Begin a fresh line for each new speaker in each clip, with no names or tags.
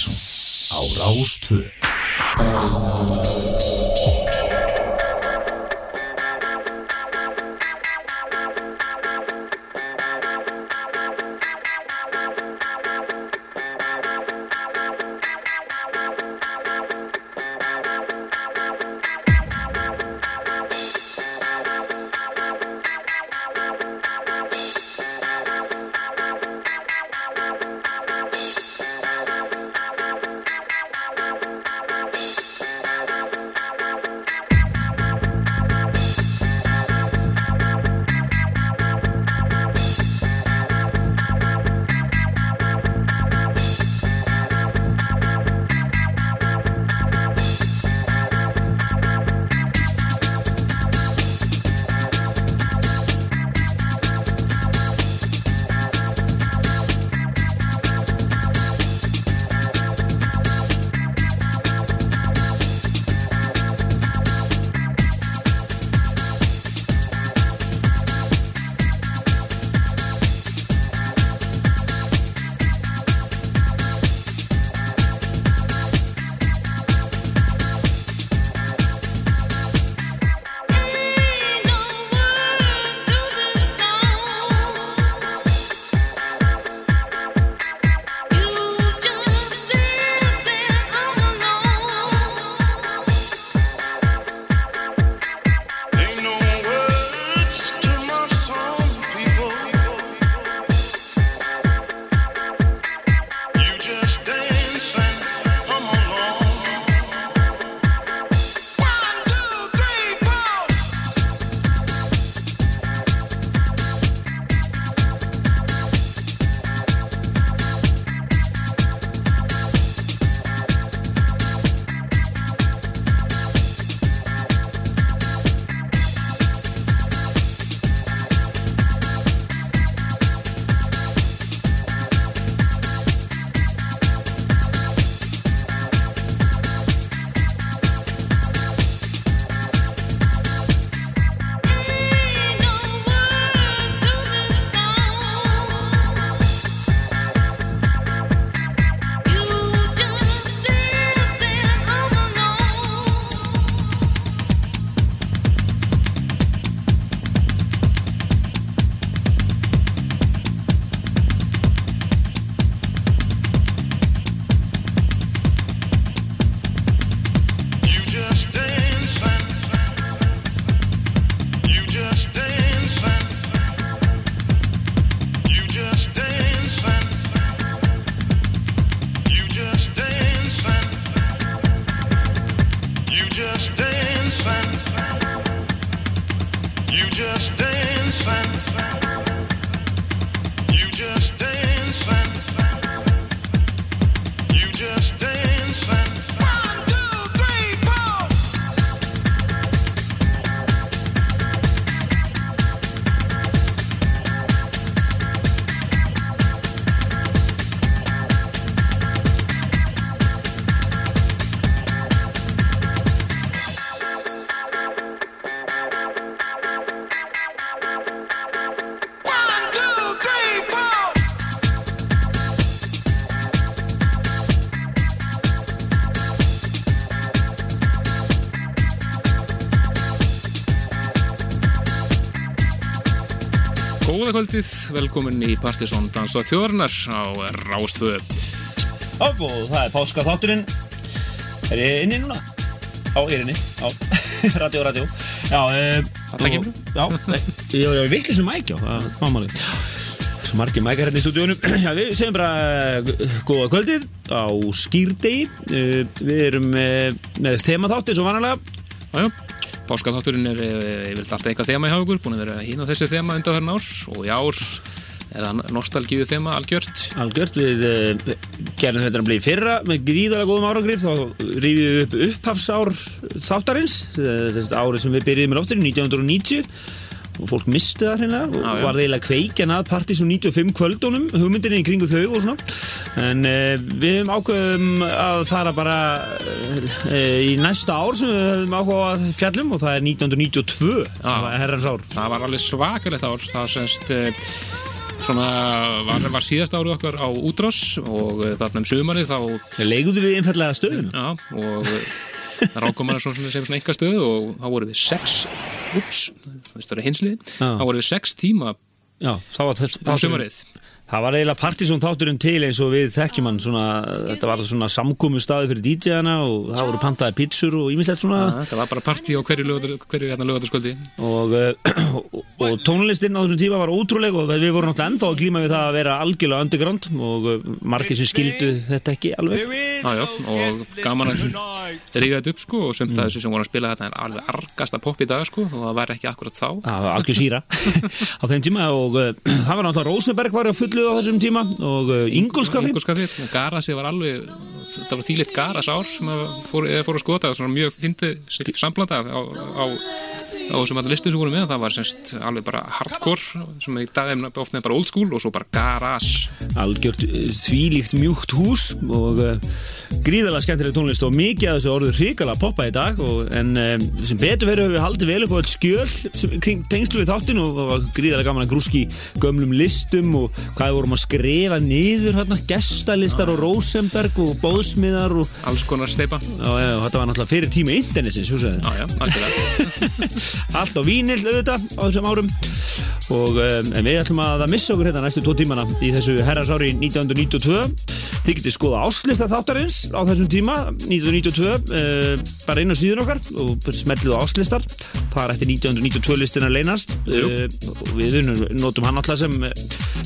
Partíson á Rástvö
kvöldið, velkomin í Partisón Dansa Þjóðarnar á Rástvö.
Já, og það er páska þátturinn. Er ég inni núna? Já, ég er inni Já, radio, radio. Já, e,
Alla kemur?
Já, ég var vitlega sem mæk, já Það er mámáli Svo margir mækar hérna í stúdíunum Já, við segjum bara eh, góða kvöldið á skýrdegi Eh, Við erum eh, með þemaþátt eins og vanalega.
Jájá, páskaþátturinn er eh, yfirleitt alltaf eitthvað þema í hafa ykkur, búin að vera hín á þessu þema undan þarna ár og í ár er það nostalgíu þema algjört.
Algjört, við uh, gerðum þetta að bli fyrra með gríðalega góðum árangrif þá rífið við upp upphafsár þáttarins, þetta árið sem við byrjuðum með lofturinn 1990 og fólk misti það hreinlega og
já.
var það eiginlega kveikjan að Partizón 95 kvöldunum hugmyndinni í kringu þau og svona. En uh, við hefum ákveðum að fara bara uh, í næsta ár sem við hefum ákveða að fjallum og það er 1992 það var herrans ár.
Það var alveg svakalegt ár, það semst uh, svona var, var síðast árið okkar á útrás og eh, þarna um sumarið þá
Leiguðu við einfallega stöðuna?
Já, og það rákum maður svona sem svona enga stöð og þá voru við sex ups, það er hinslið
Já.
þá voru við sex tíma
Já, það var þess
á sumarið
Það var eiginlega partysón þátturinn til eins og við þekkjum hann svona, þetta var svona samkomu staði fyrir DJ-ana og það voru pantaði pizzur og ímislegt svona.
Ja, það var bara partí á hverju hérna lögatarskvöldi
og, uh, og, og tónlistinn á þessum tíma var ótrúleg og við vorum náttúrulega ennþá að glíma við það að vera algjörlega underground og uh, margir sem skildu þetta ekki alveg.
Já, já, og gaman að ríða þetta upp sko og sumt að þessu sem voru að spila þetta er alveg argasta pop í dag sko og það var ekki akkurat þá.
Það var algjör síra á uh, fullu á þessum tíma og uh, Ingolskafi
Ingolskafið, Garasi var alveg það var þýlitt Garas ár sem fór, fór að skota, það var svona mjög fyndið samblanda á, á, á þessum listum sem voru með, það var semst alveg bara hardcore, sem í dag er ofta nefn bara old school og svo bara Garas
algjört uh, þvílíkt mjúkt hús og uh, gríðalega skemmtileg tónlist og mikið af þessu orður hrikalega poppa í dag og, en sem betur verið við haldið vel þetta skjöl sem, kring tengslu við þáttin og gríðalega gaman að grúski gömlum listum og hvað við vorum að skrifa niður hérna, gestalistar og Rosenberg og bóðsmiðar og,
alls konar steipa
og, ja, og þetta var náttúrulega fyrir tíma internetsins allt á vínil auðvitað á þessum árum. Og um, við ætlum að að missa okkur hérna næstu tvo tímana í þessu herrasári 1992 þið getið skoða áslista þáttarins á þessum tíma 1992 uh, bara inn á síðun okkar og smellið á áslistar það er eftir 1992 listina leynast. Uh, og við notum hann alltaf sem eh,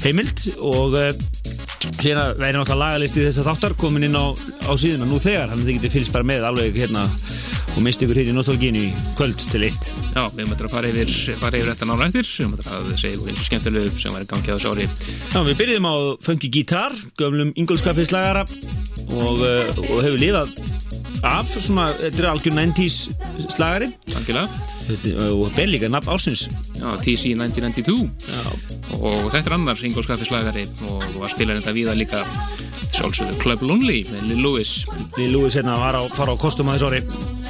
heimild og uh, síðan verður náttúrulega lagalisti þessar þáttar komin inn á, á síðuna nú þegar þannig að þið getið fylgst bara með alveg hérna og misti ykkur hér í nostálgínu í kvöld til eitt.
Já, við möttum að fara yfir, fara yfir þetta nára eftir við möttum að segja ykkur eins og skemmtilegu sem var í gangi á þessu ári.
Já, við byrjum á funky gítar, gömlum ingolskafið slagara og, uh, og hefur lifað af svona, þetta er algjör 90s slagari. Og ber líka nafn ársins.
Já, TC 1992
Já,
og þetta er annar Ingolskaffislagari og var spilar þetta víða líka sjálfsögðu Club Lonely með Lil Louis
Lil Louis hérna var á, fara á kostum að þessu ári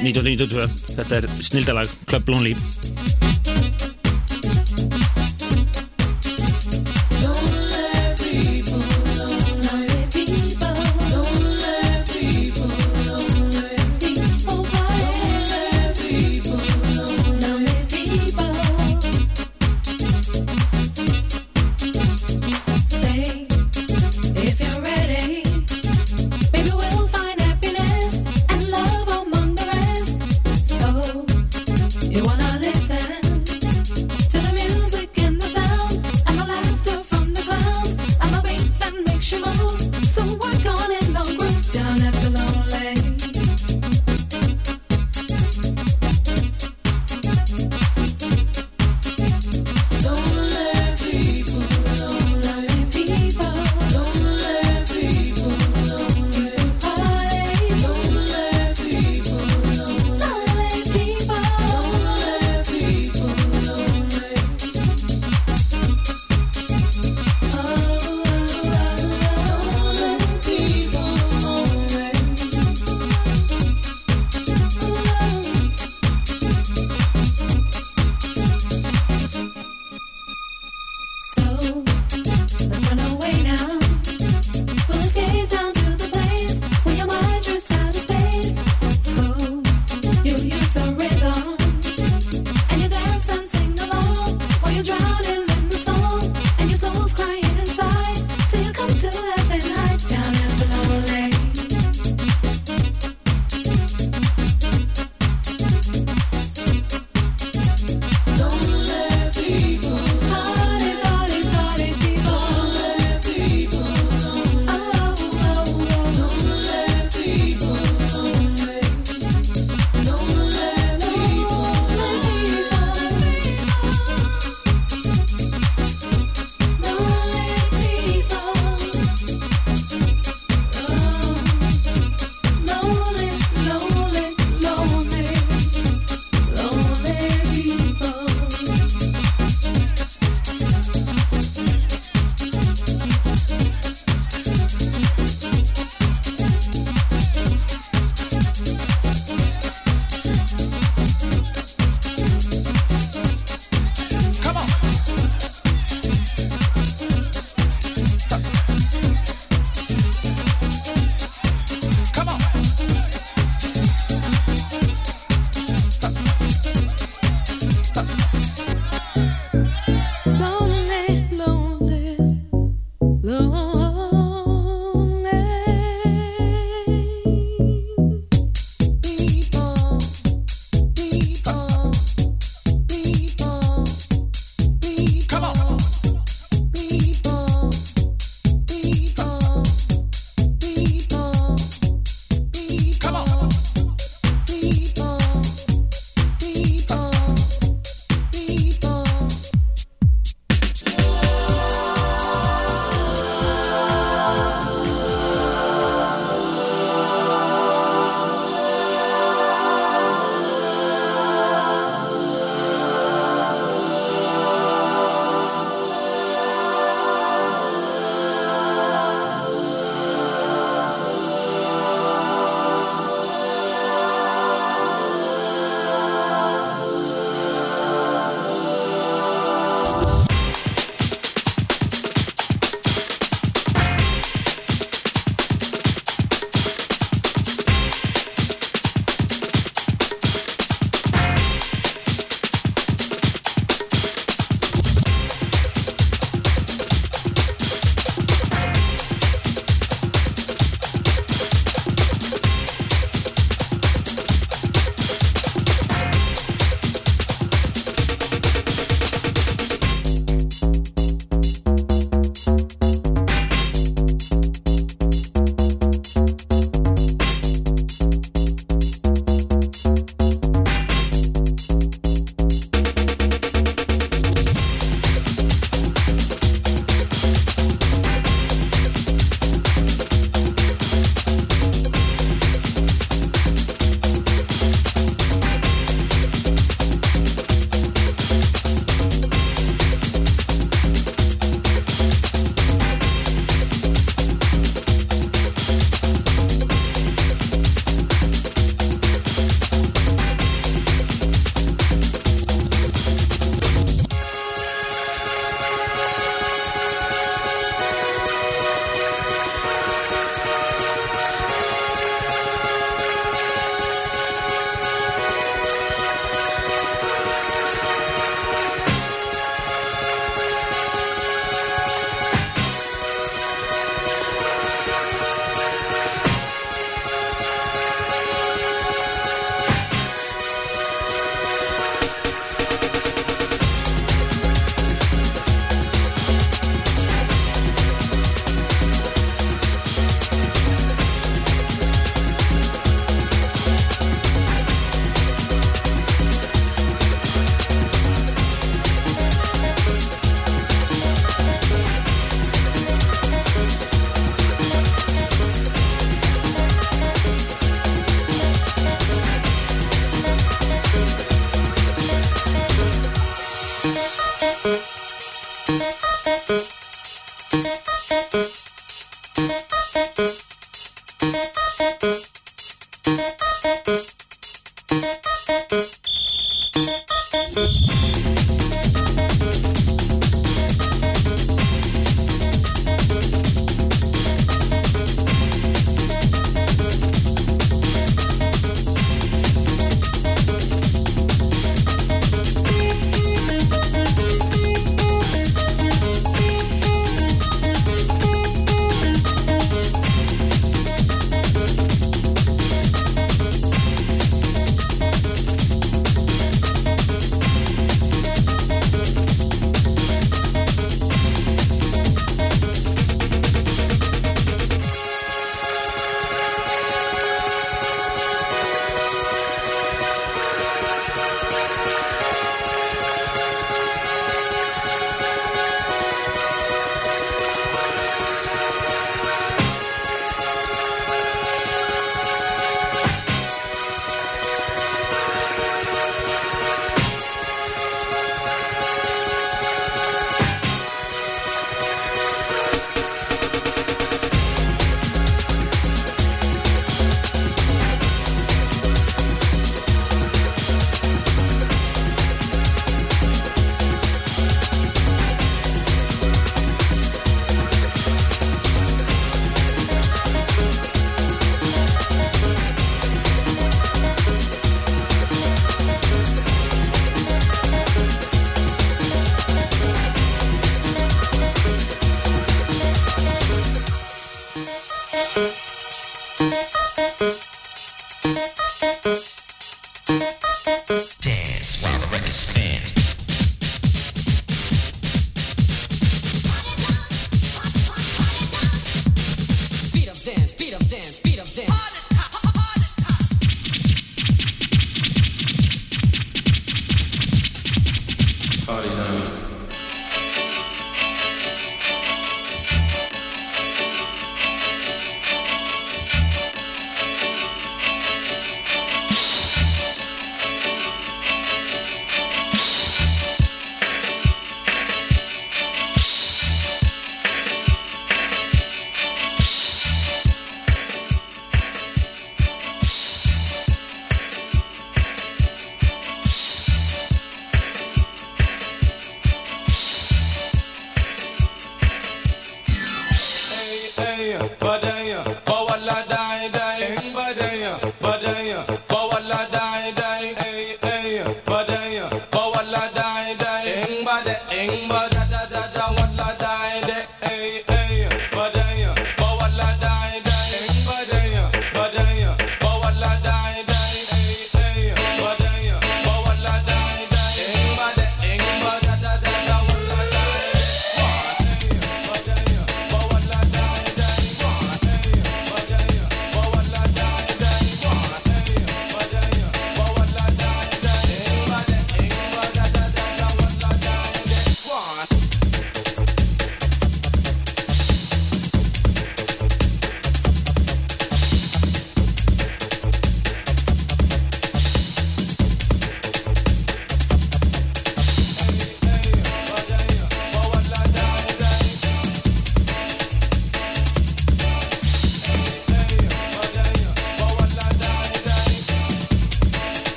1992, þetta er snildalag Club Lonely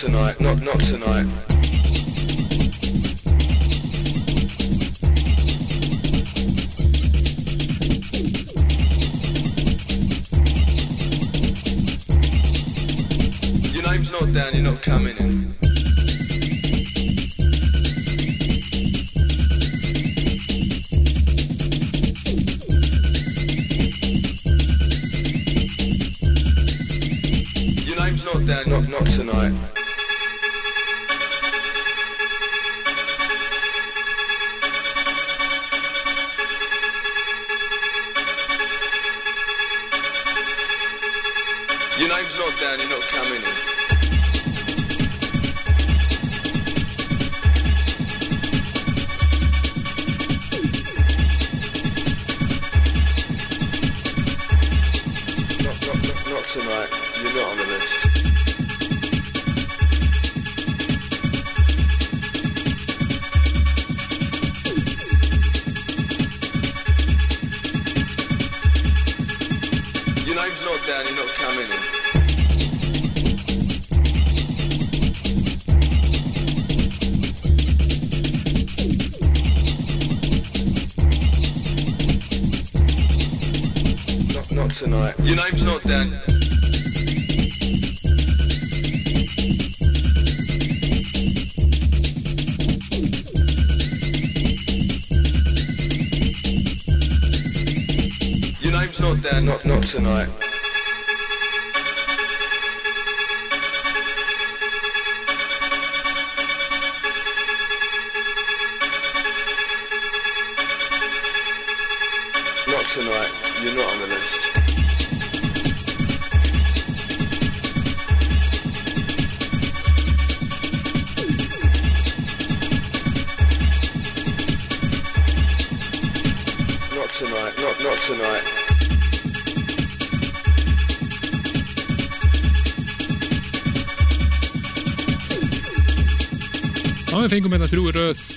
tonight, not not tonight. Tonight.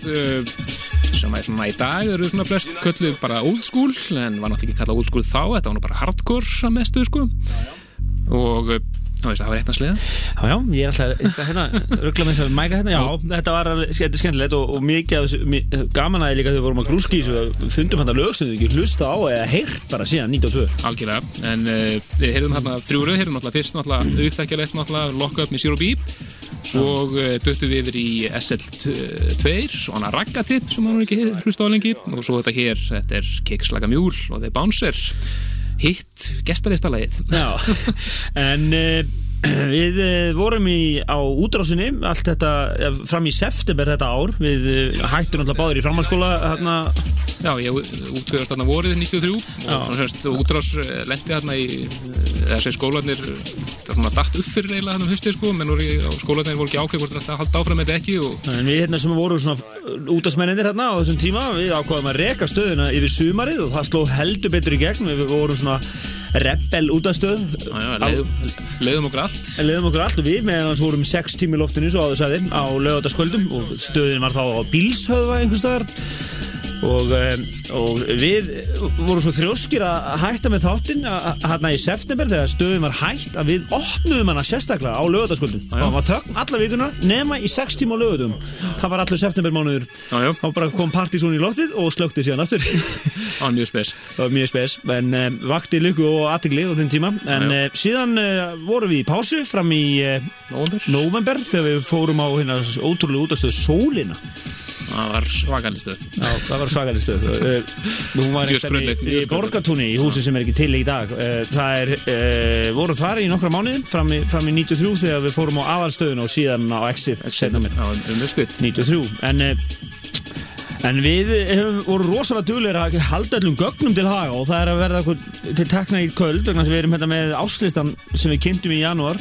Sem er svona í dag eru svona flest kölluð bara old school en var náttúrulega ekki kallað old school þá, þetta var nú bara hardcore að mestu sko. Og uh, Ná veist, það var eitt að sliða.
Já, já, ég er alltaf, hérna, ruggla með það mæka hérna, já, þetta var skemmt- skemmtilegt og, og mikið af þessu, gaman að ég líka þegar við vorum að grúski við fundum hann að lög sem við ekki hlusta á eða heyrt bara síðan 92.
Algjörlega, en uh, við heyrðum hérna þrjúröð, heyrðum náttúrulega fyrst náttúrulega auðþekkjalegt náttúrulega Lock Up með Zero Beep svo uh, döttum við yfir í SL2 og hana Raggatipp sem hann ekki hlusta á lengi. Og svo þetta hér, þetta er Kikslaga Mjúl og The Bouncer. Hitt gestaristalagið
en uh, við uh, vorum í, á útrásinni allt þetta, ja, fram í september þetta ár, við hættum alltaf báður í framhaldsskóla, hérna,
Já, ég útskjöðast þarna vorið 93
Já.
og semst útrás eh, lendi þarna í eh, þessi skólanir það er svona dætt upp fyrir eiginlega þarna um höstið sko menn voru, á skólanir voru ekki ákveð hvort þetta halda áfram þetta ekki og
en við hérna sem vorum svona útásmenninir hérna á þessum tíma, við ákvaðum að reka stöðuna yfir sumarið og það sló heldur betur í gegn, við vorum svona rebel útastöð,
já, já, leiðum, leiðum okkur allt.
En leiðum okkur allt og við meðan hans vorum 6 tími loftinu svo áður sagði á lögataskvöldum og stöðin var þá á bílshöfða einhvers staðar og, um, og við vorum svo þrjóskir að hætta með þáttinn hérna í september þegar stöðin var hætt að við opnuðum hana sérstaklega á lögataskvöldum
já.
og það var þögn alla vikuna nema í 6 tíma á lögatum það var allur septembermánuður.
Já, já.
þá bara kom partysón í loftið og slökti síðan aftur.
Það var mjög spes.
Það var mjög spes en um, vakti lukku og aðtigli á þinn tíma. En uh, síðan uh, vorum við í pásu fram í uh, november þegar við fórum á hérna ótrúlega útastöð Sólina
Það var svakalig stöð.
Já, það var svakalig stöð. Uh, Hún var einhvern
skrautleg,
veginn í. Borgatúni í húsi sem er ekki til í dag. Uh, Það er, uh, voru þar í nokkra mánuði fram í, fram í 93 þegar við fórum á aðalstöðun og síðan á Exit setna mér
Já, um mjög stuð
93 en, en við hefum voru rosalega duglegir að halda allum gögnum til haga og það er að verða til tekna í kvöld vegna sem við erum hérna með áslistan sem við kynntum í janúar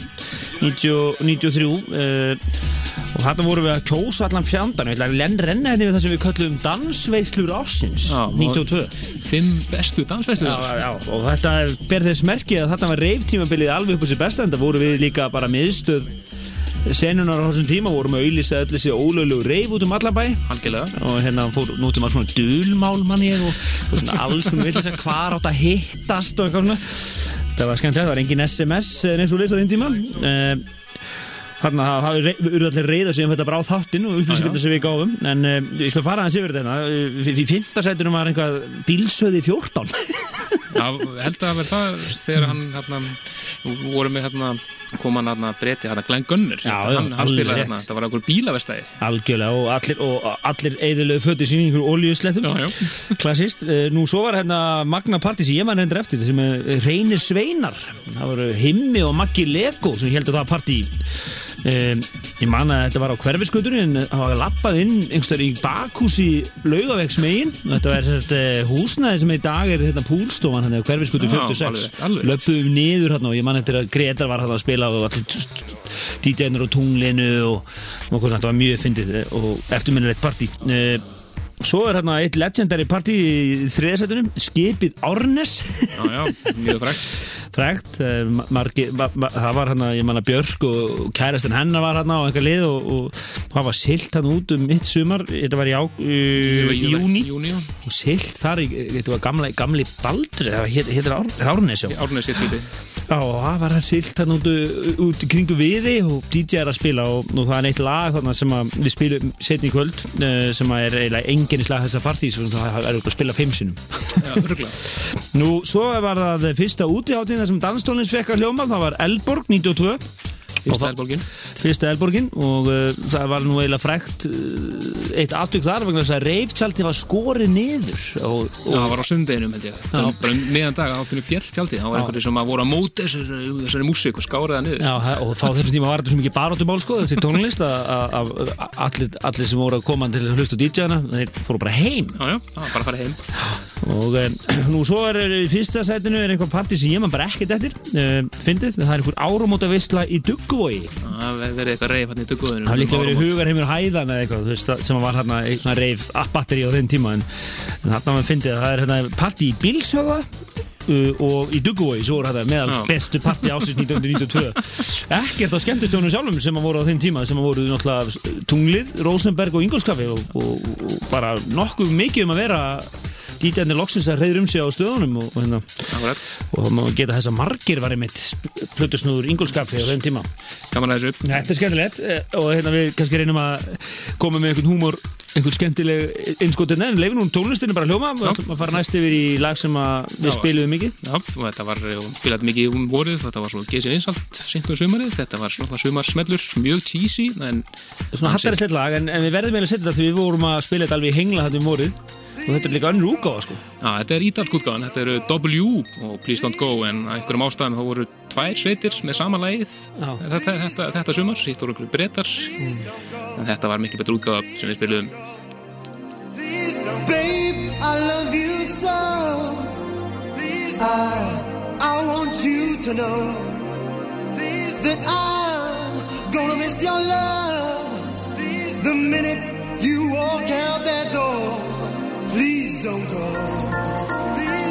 90, 93 uh, og þarna vorum við að kjósa allan fjandan við ætlaðum að renna hérna við það sem við köllum dansveislur ársins
Já,
92
Fimm bestu dansveislu
Já, já, og þetta ber þess merki að þetta var reiftímabilið alveg upp á sér besta en það voru við líka bara miðstöð senunar á þessum tíma vorum að auðlýsa öll þessi ólöglegu reif út um allan bæ.
Algjörlega.
Og hérna fór nútum að svona dulmál mann ég og, og svona alls konar vill þess að hvar átt að hittast og eitthvað svona. Það var skemmtilegt, það var engin SMS eða eins og lýst á þeim tíma. Uh, Þarna það hafi urðu allir reyða um þetta bara á þáttinn og upplýsingarnir sem við gáfum. En uh, ég skal fara aðeins yfir þetta uh, í fymta sætunum var einhvað bílsöði 14
Já, held að vera það þegar hann hérna, nú vorum við hérna kom hann hérna breyti, hérna Glenn Gunner
Já,
hann,
já,
hann
alveg
spilaði hérna, það var einhver bílavestæði.
Algjörlega og allir, allir eðilegu föti sín í einhverju
já.
klassist, Eh, nú svo var hérna Magna Party sem ég maður hendur eftir sem er reynir sveinar. Það voru Himmi og Maggi Lego sem heldur það partí um, ég man að þetta var á hverfiskutunni en það var lappað inn einhverstaður í bakhús í laugavegsmegin. Þetta var þess að húsnæði sem í dag er hérna púlstofan hann er hverfiskutu
Já,
46
alveg, alveg.
löpuðum niður hérna og ég man eftir að Gretar var hérna að spila og allir DJ-nur á tunglinu og, og hvað svona, þetta var mjög fyndið eh, og eftirminnilegt partí. Uh, Svo er hérna eitt legendary partí í þriðasettunum, skipið Árnes.
Já, já, mjög frækt
frægt, eh, ma- margi, ma, ma, það var hérna, ég manna Björk og kærastinn hennar var hérna á einhver lið og, og það var silt hann út um mitt sumar, þetta var í, á, uh, júni
Júni,
og silt þar, í, þetta var gamla, gamli Baldur, það hétt Ár, Árnes já.
Árnæs sitt skipi
Já, og það var hann silt hann út, út kringu viði og DJ er að spila og, og það er eitt lag þarna sem að við spilum setni í kvöld uh, sem að er eiginlega enginn í slag þessa partís og það er að spila fimm sinum Nú, svo var það fyrsta útiháttin þar sem danstólins fekk að hljóma, það var Elborg 92
Fyrsta elborgin
Fyrsta Elborgin og uh, það var nú eiginlega frækt uh, eitt atvik þar vegna þess að reiftjaldi var skorið niður og,
Já, það
og
var á sundeginum held ég. Það var bara meðan dag að áttinu fjall tjaldi Það var einhverju sem að voru að móta þessari, þessari músík og skára það niður.
Já, og þá þessum tíma var þetta svo mikið baróttumál sko, þessi tónlist að, að, að allir, allir sem voru að koma til að hlusta á DJ-ana, þeir fóru bara heim.
Já, já, bara að fara heim
og um, nú svo er í fyrsta sætinu er einhver partí sem ég man bara ekkert eftir um, fyndið, það er einhver áramóta veistla í Dugguvogi.
Það verið eitthvað reif hann í dugguðinu
það líklega verið hugarheimur hæðan eða eitthvað veist, sem var hérna svona reif batteri á þeim tíma en, en þarna maður fyndið að það er hérna partí í Bilshöfa uh, og í Dugguvogi svo er þetta meðal
Já.
bestu partí ásins 1992 ekkert á skemmtistjónum sjálfum sem að voru á þeim tíma sem að voru náttúrulega Tunglið, Rosenberg og Ingolskafi og, og, og bara nokkuð mikið um að vera DJ-arnir loksins að reyður um sig á stöðunum og, og, hérna, og má geta þess að margir var einmitt plötusnúður Ingolskaffi á þeim tíma.
Gaman að þessu.
Þetta er skemmtilegt eh, og hérna við kannski reynum að koma með einhvern húmor einhvern skemmtileg innskotin en leifum nú tónlistinu bara hljóma. Og fara næst yfir í lag sem við
Já.
spiluðum mikið.
Já, og þetta var, og spilaði mikið um vorið. Þetta var svo gesið einsalt sint um sumarið. Þetta var svona sumarsmellur, mjög cheesy en
svona hattarislega lag en, en við verðum eiginlega að setja þetta því við vorum að spila þetta alveg í hengla þetta um vorið. Og þetta er líka önnur útgáfa sko.
Já, þetta er ítalsk útgáðan, þetta eru W og Please Don't Go en einhverjum ástæðum þá voru tvær sveitir með sama lagið.
Já.
þetta, þetta, þetta sumar, hitt voru einhverju breytar en þetta var miklu betur útgáða sem við spiluðum.
Babe, I love you so. I, I want you to know. That I'm gonna miss your love. The minute you walk out that door. Please don't go. Please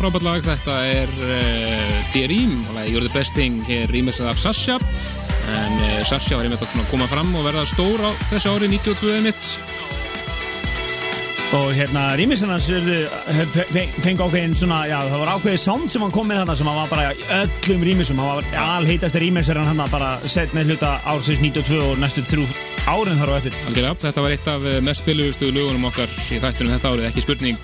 frábært lag, þetta er uh, D-Ream og lagi You're the Best Thing, hér rýmisað af Sasha. En uh, Sasha var einmitt að koma fram og verða stór á þessu ári 92 mitt
Og hérna rýmisinn hans fengi ákveðin svona, já það var ákveðið sound sem hann kom með þarna sem hann var bara í öllum rýmissum, hann var alheitasti rýmissar hann bara setna hluta ársins 92 og næstu þrjú árin þar á eftir.
Algjörlega, þetta var eitt af eh, mest spilugustu lögunum okkar í þættunum þetta árið, ekki spurning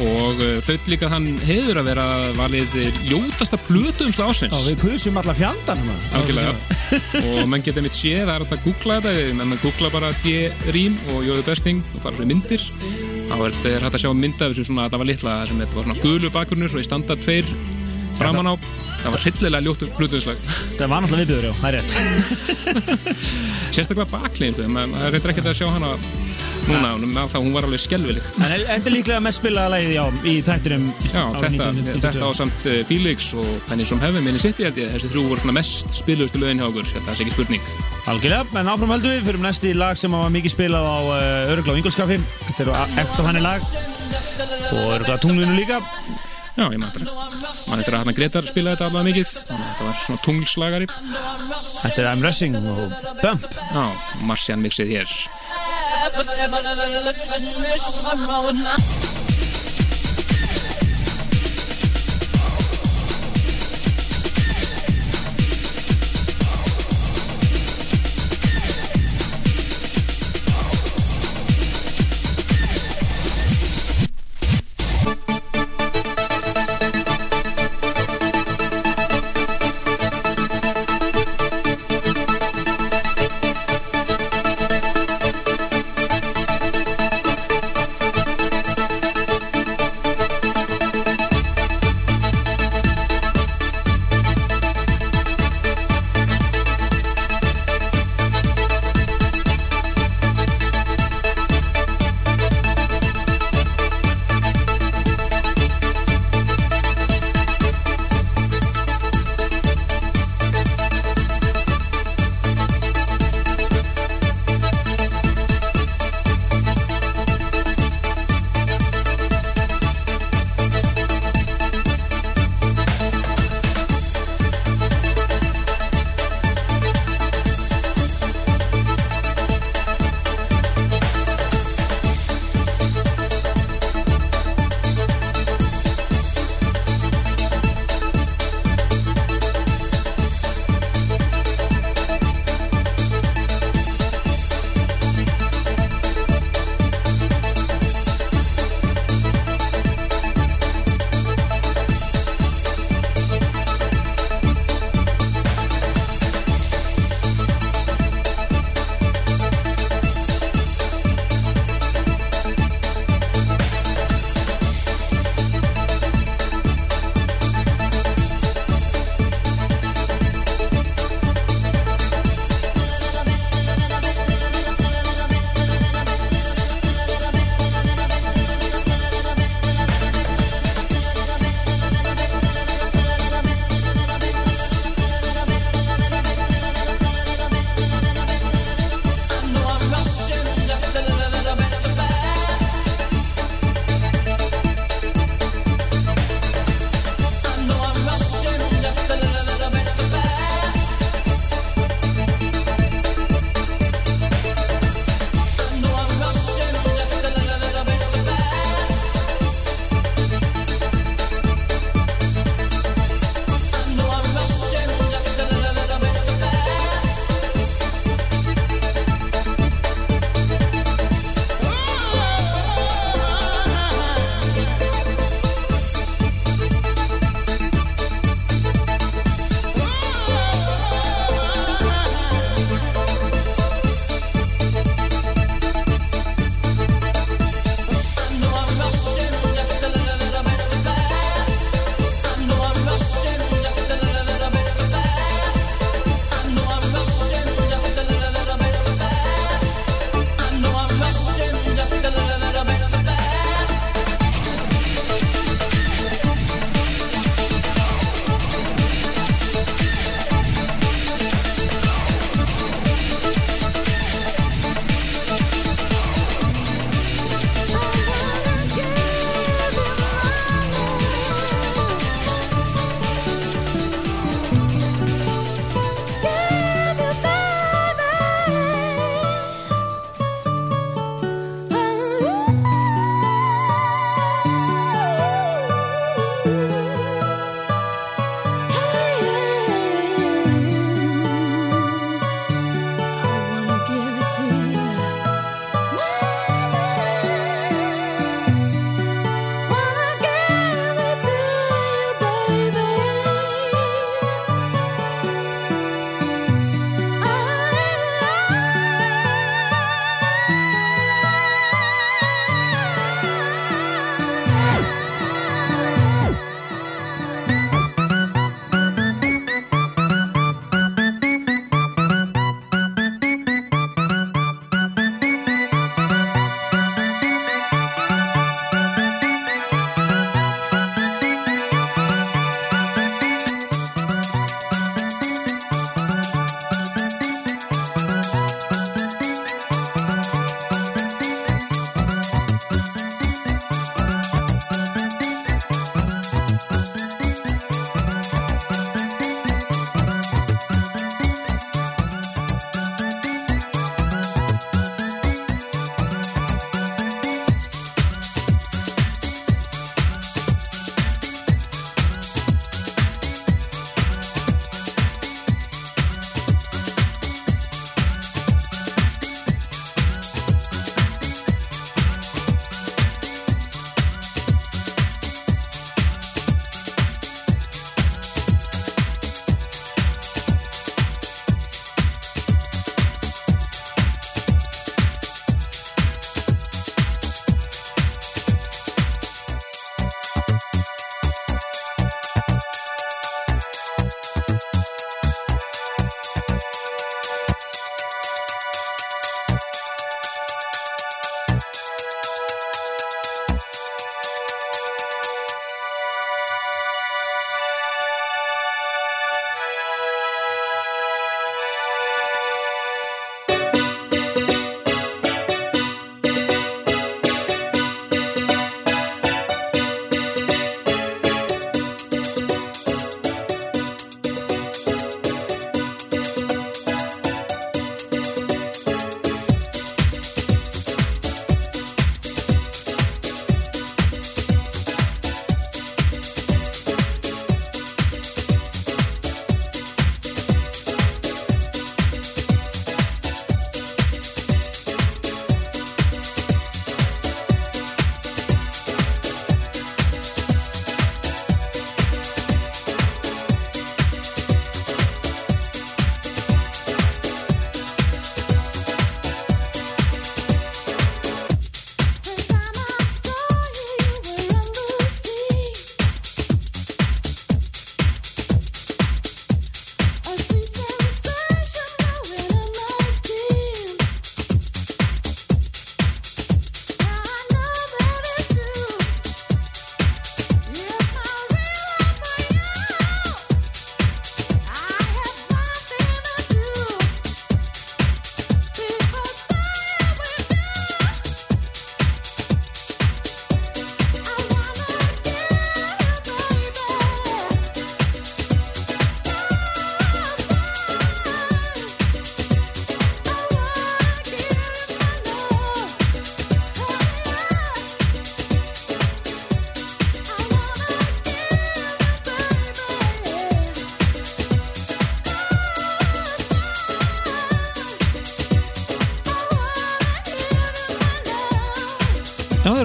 og hlaut líka þann hefur að vera valið ljótasta plötuumsla ásins
Já, við kusum alla fjandan hann.
Algjörlega. Og mann geta mitt séð, það er hægt að googla þetta ef mann googla bara D-Rím og Jóðu Besting og fara svo í myndir. Þá er þetta hægt að sjá mynd af þessu svona að það var litla sem þetta var svona gulu bakgrunnur og í standa tveir framan á. Það var hryllilega ljóttu plötuumslag
Það var náttúrulega viðbjöður, já, það er rétt.
sérstaklega baklindu, maður er reyndar ekkert að sjá hana núna, með það hún var alveg skelvileg
En þetta er líklega mest spilaða lagið, já, í þættinum
Já, þetta, þetta á samt uh, Felix og Penny som hefði minni sitt í held ég þessi þrjú voru svona mest spiluðustu lögin hjá okkur þetta er ekki spurning.
Algjörlega, en áfram höldum við fyrir næsti lag sem var mikið spilað á uh, Örugla og Ingolskaffi Þetta eru eftir hann lag. Og Örugla tunglinu líka.
Já, ég maður mann eftir að hann Gretar spilaði þetta alveg mikið þetta var svona tunglslagari.
Þetta er I'm Rushing og Bump.
Já, Marcian mixið hér
but
never look at this around.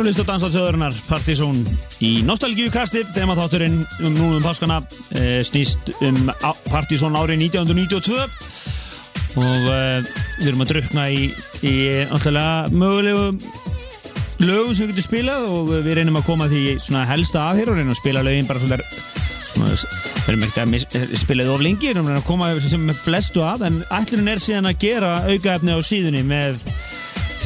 Lista á dansa þjóðurinnar Partizón í Nostalgíu kasti þema þátturinn um núna um páskana e, snýst um Partizón árið 1992 og e, við erum að drukna í, í náttúrulega mögulegu lögum sem við getum spilað og við reynum að koma því svona helsta að hér og reynum að spila lögin bara svona, svona við erum ekkert að mis- spila þið of lengi, við erum að koma sem með flestu að en ætlunin er síðan að gera aukaefni á síðunni með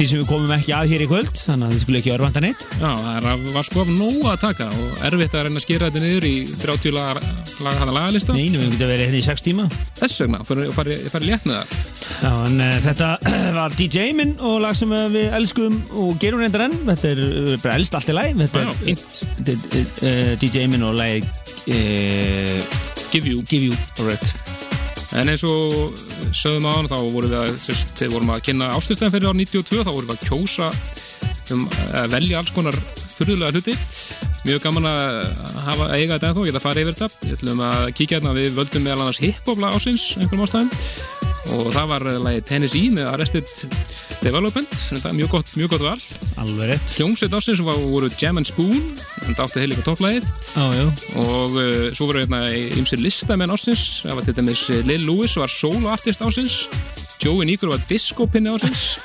því sem við komum ekki að hér í kvöld þannig að þið skulle ekki örvanda neitt.
Já, það var sko af nóg að taka og erfitt að reyna að skera þetta niður í 30 laga, laga lagalista
Nei, við getum verið hérna í 6 tíma.
Þess vegna, farið fari, létt með það.
Já, en uh, þetta var DJ minn og lag sem uh, við elskum og gerum reyndar enn. Þetta er uh, bara elst allt í læg þetta er DJ minn og uh,
Give you.
Give You Alright.
En eins og sögðum á hann þá vorum við að, sérst, þegar vorum að kynna ástöðstæðan fyrir ár 92 þá vorum við að kjósa um að velja alls konar fyrðulega hluti. Mjög gaman að hafa að eiga þetta ennþá, geta að fara yfir þetta. Við ætlum að kíkja hérna, við völdum meðal annars hiphopla ásins, einhverjum ástæðum og það var lagi Tennessee með Arrested Development þetta er mjög gott, mjög gott val.
Alveg rétt.
Hljómsveit ásins voru Jam and Spoon en það átti
Já, já.
Og uh, svo voru hérna ymsir listamenn ásins það var til dæmis uh, Lil Lewis var solo artist ásins Joey Níkur var discopinni ásins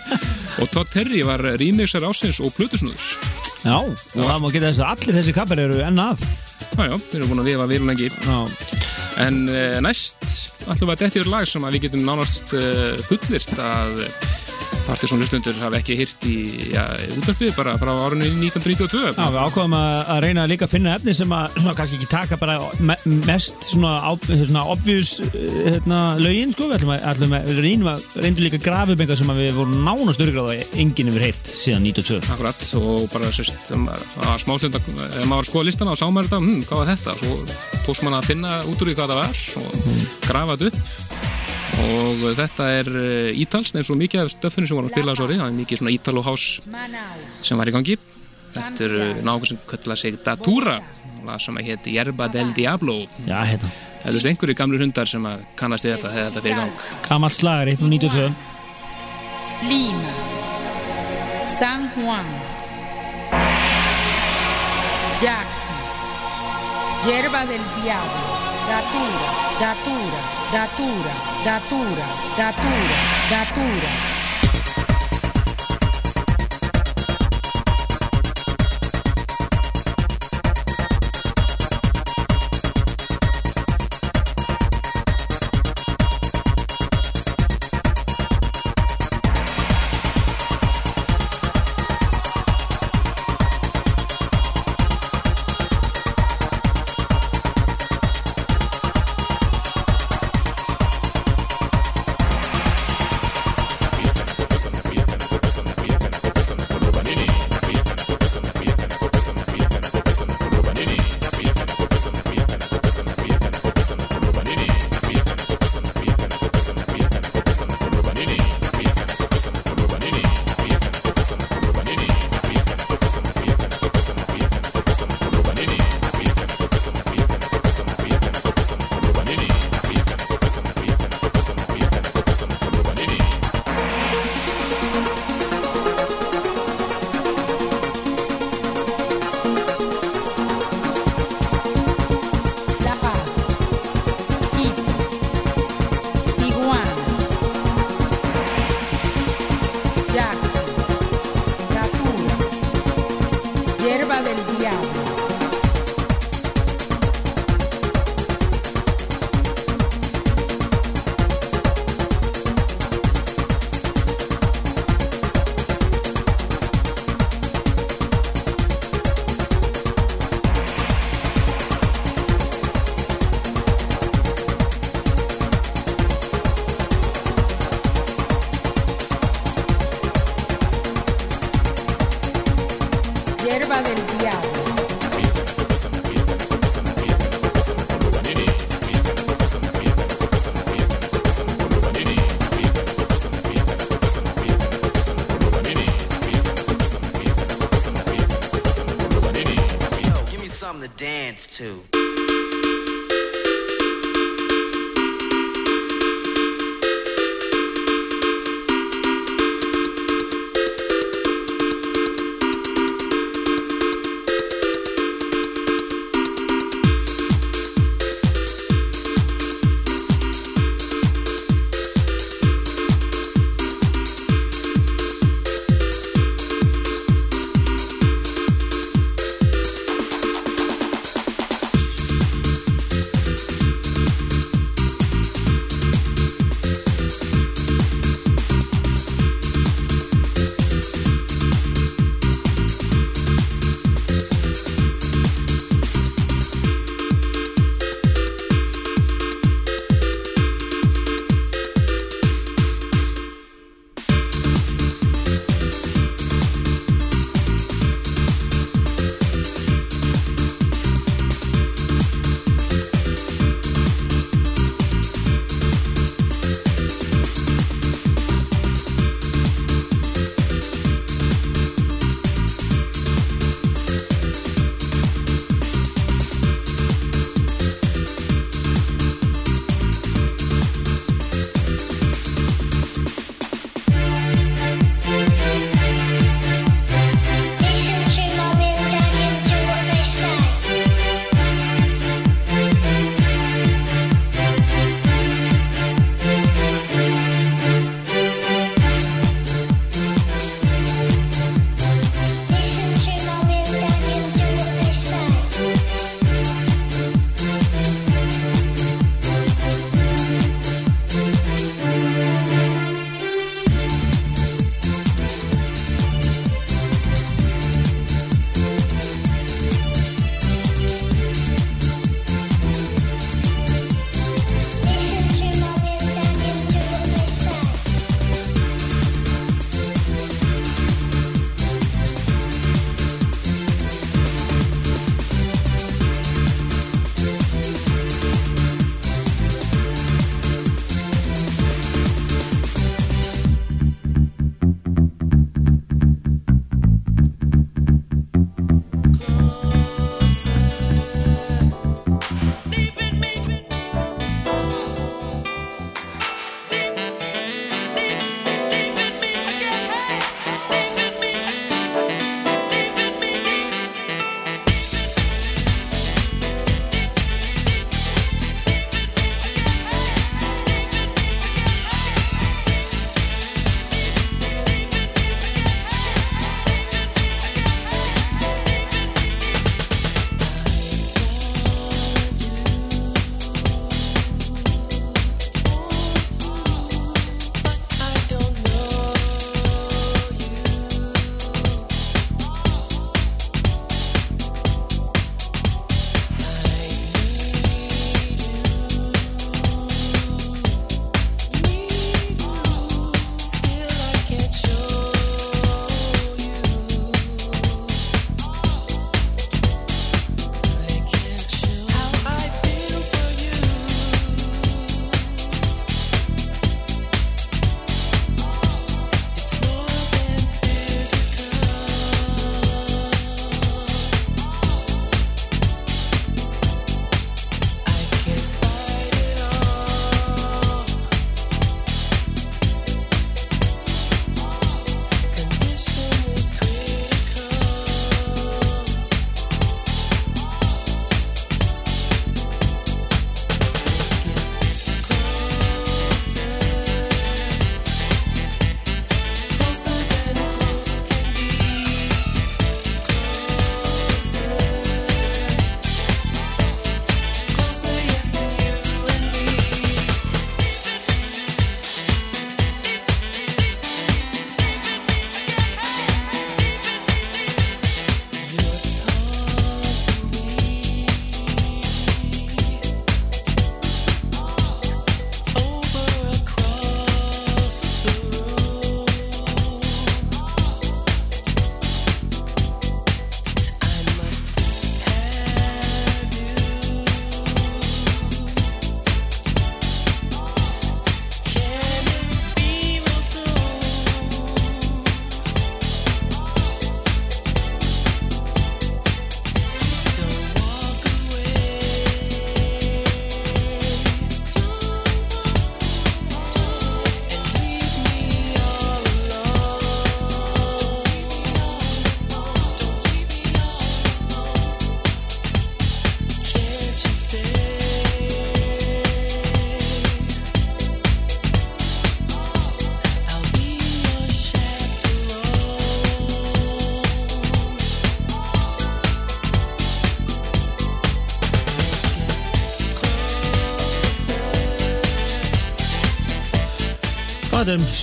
og Todd Terry var remixer ásins og Plutusnúður
Já, og það má geta þess að allir þessi kappar eru enn að.
Jájá, við erum búin að vifa við lengi
Já,
en uh, næst ætlum við að detti yfir lag sem við getum nánast uh, fullirt að Partiðsson hlustundur hafa ekki hýrt í ja, útarpið bara frá árinu 1992
Já, við ákvaðum að, að reyna líka að finna efni sem að svona kannski ekki taka bara me mest svona, svona obvious uh, hérna, lögin, sko, við ætlum að, að reynum að reyndu líka að grafa upp eitthvað sem að við vorum nánast örgráð að enginn hefur heyrt síðan 92
Akkurat, og bara sérst, að smástund að maður skoða listana og sá maður þetta, hm, hvað var þetta? Svo tókst maður að finna út úr því hvað það var og grafa þetta upp og þetta er eh, ítalsn eins og mikið af stöffinu sem voru að spila það er mikið svona ítalo house sem var í gangi. Þetta er náttúrulega sem kalla sig Datura sem að héti Yerba del Diablo.
Já, hérna,
þú veist einhverju gamlu hundar sem að kannast við þetta þegar þetta fyrir í gang?
Gamalt slagari frá 92
Lima, San Juan, Yaqui, Hierba del Diablo, Datura, Datura, Datura, Datura, Datura, Datura.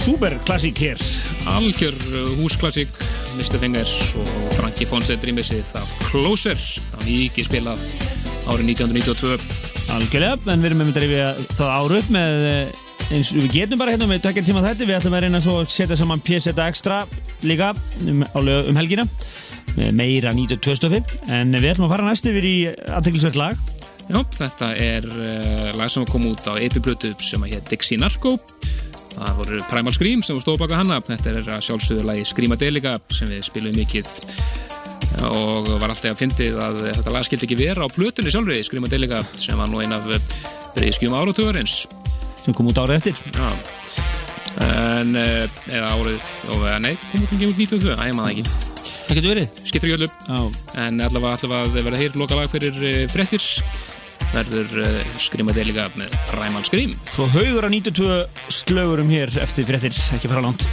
Superklassík hér.
Algjör uh, húsklassík Mr. Fingers og Frankie Fonset rýmisið af Closer það var mikið spilað árið 1992
Algjörlega, en við erum með að rifja það ára upp með eh, eins og við getum bara hérna með tökja tíma þetta, við ætlum að reyna svo að setja saman PSeta Extra líka um, um helgina með meira 92 stofi en við ætlum að fara næst yfir í aðteklisveit lag.
Já, þetta er uh, lag sem kom út á epiblötu sem að hétt Dixie Narco það voru Primal Scream sem stóð baka hana. Þetta er að sjálfsögðu lagi Screamadelica sem við spilum mikið. Og var alltaf að fyndið að þetta lag skildi ekki vera á plötunni sjálfri Screamadelica sem var nú ein af breyðskjum áratöðarins
sem kom út árið eftir.
Já. En uh, eða árið og nei, kom út? Ekki út 92, æ, maður ekki.
Það getur verið.
Skiptir ekki öllu. En allavega, allavega að verða heyr loka lag fyrir uh, frettir verður uh, Screamadelica með Primal Scream
svo haugur að 92 slögurum hér eftir fréttir, ekki fara langt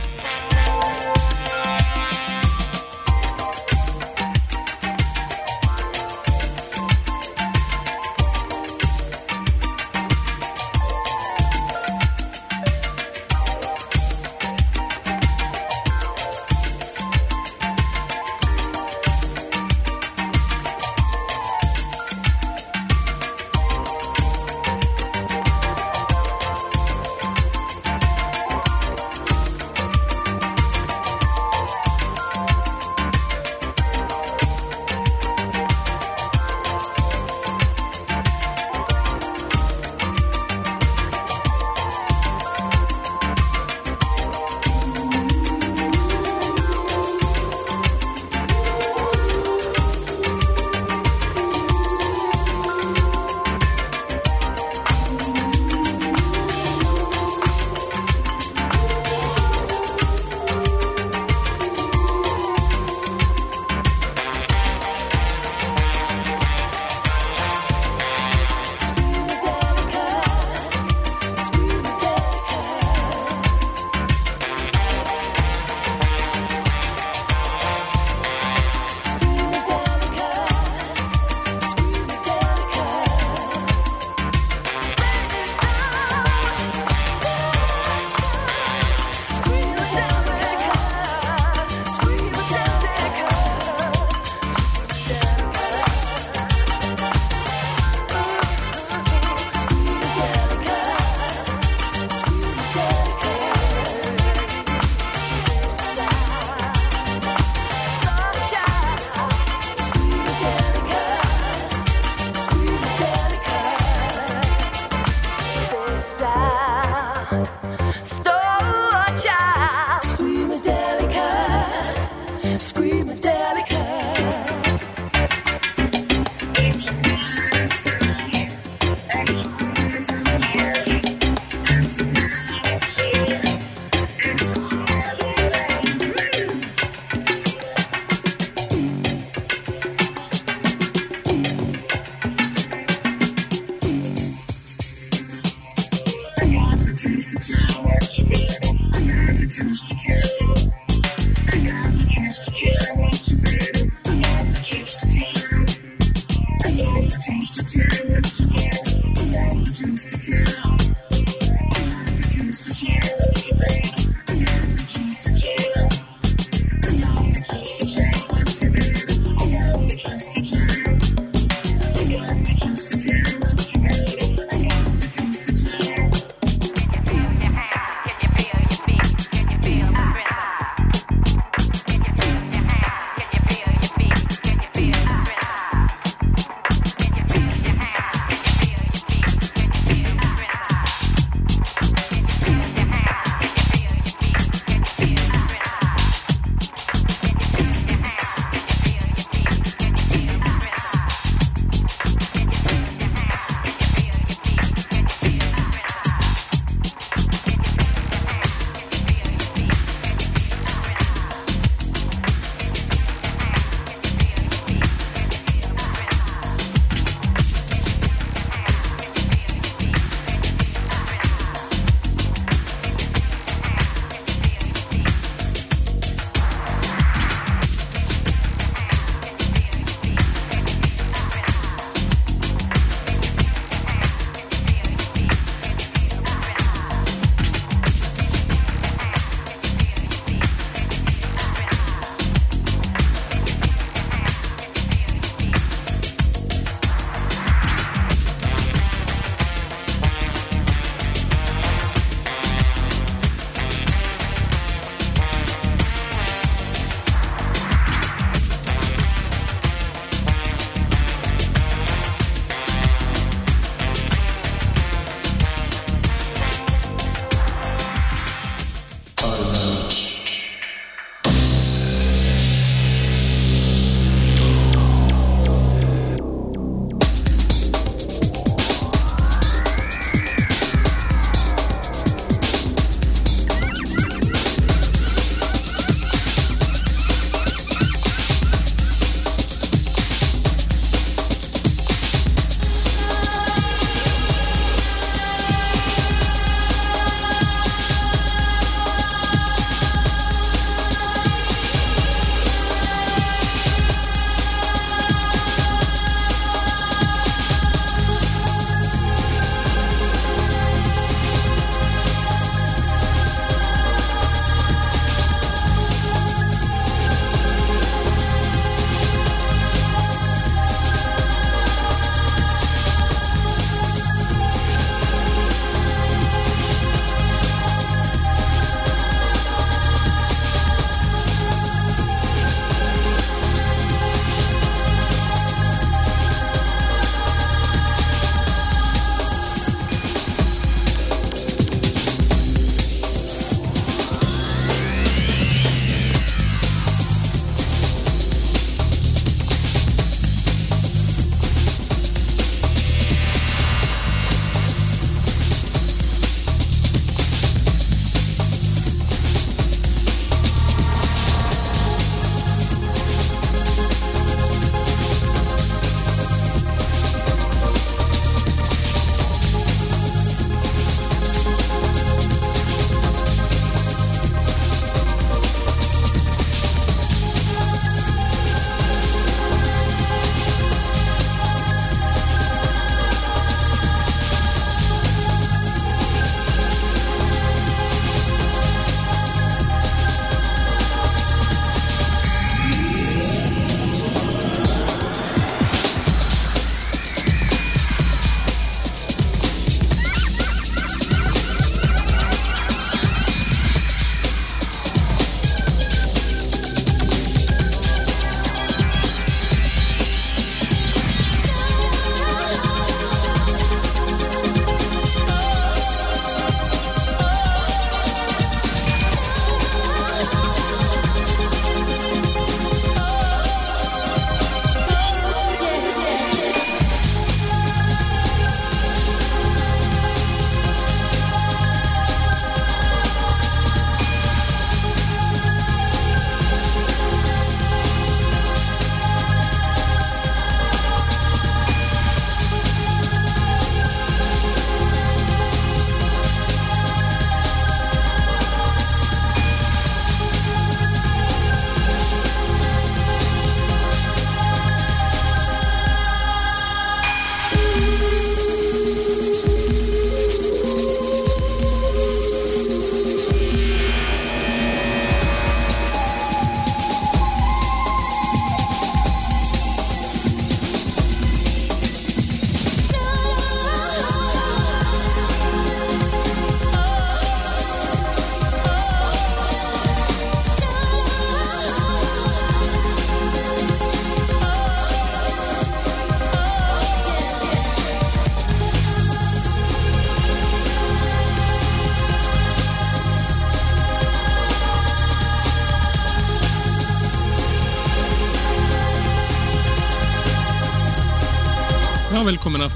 Stop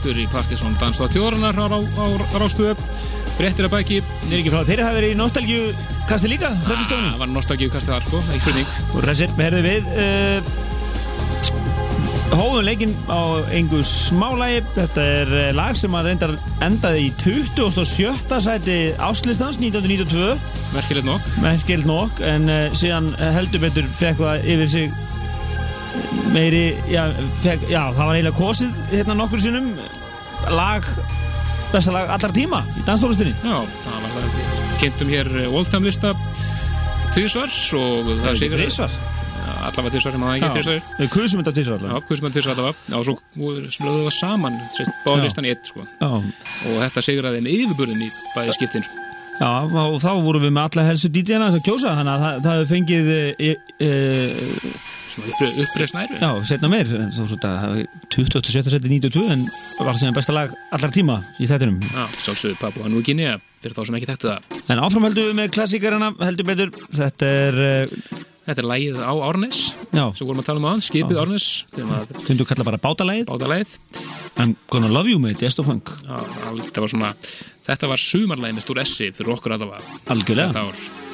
aftur í Partisón Danstáð Tjóranar á, á, á Rástöðu. Frettir að bæki.
Þeirra hafi verið í nostalgju kasti líka.
Það var nostalgíu kastið var, sko, ekki spurning.
Og ræsir, herðu við uh, Hóðum leikinn á engu smálægi Þetta er uh, lag sem að reyndar endaði í 27. sæti Áslistans 1992
Merkilegt nokk.
Merkild nokk En uh, síðan heldur betur fekk það yfir sig meiri já, fekk, já, það var eiginlega kosið hérna nokkur sinnum lag, besta lag allar tíma í danstólustinni
Já, það var það. Kynntum hér Oldtime lista tvísvar og það
ekki
sigur
þrisvar?
allavega tvísvar, ég maður ekki tvísvar.
Við kusum þetta tvisvar
Já,
allavega
kusum að tvísvar allavega. Já, og svo við það saman, báða
Já.
listan í eitt, sko.
Já,
Og þetta sigraði með yfirburðin í bæði skiptin, sko.
Já, og þá vorum við með alla helstu DJ-na að kjósa, þannig að það, það hefur fengið e, e,
Svona uppre, uppreist næru.
já, setna meir þá svo þetta 27. seti 92 en var það sem besta lag allar tíma í þettinum
Já, sjálfsögðu Papu Nú Guinea, fyrir þá sem ekki þekktu það.
En áfram heldum við með klassikarana heldur betur, þetta er e,
Þetta er lægið á Árnes, sem vorum að tala um aðan, skipið. Árnes,
tundu kalla bara bátalægið
báða lægið.
I'm gonna love you með Jest of Funk
Já, þetta var svona, þetta var sumarlægið með stór essi fyrir okkur allavega.
Algjörlega.
Þetta ár.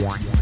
Lift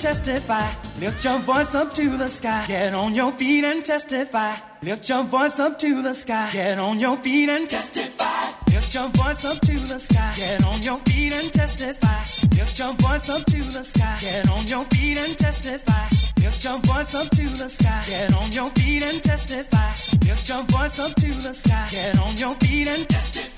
testify. Lift your voice up to the sky. Get on your feet and testify. Lift your voice up to the sky. Get on your feet and testify. Lift your voice up to the sky. Get on your feet and testify. Lift your voice up to the sky. Get on your feet and testify. Lift your voice up to the sky. Get on your feet and testify. Lift your voice up to the sky. Get on your feet and testify.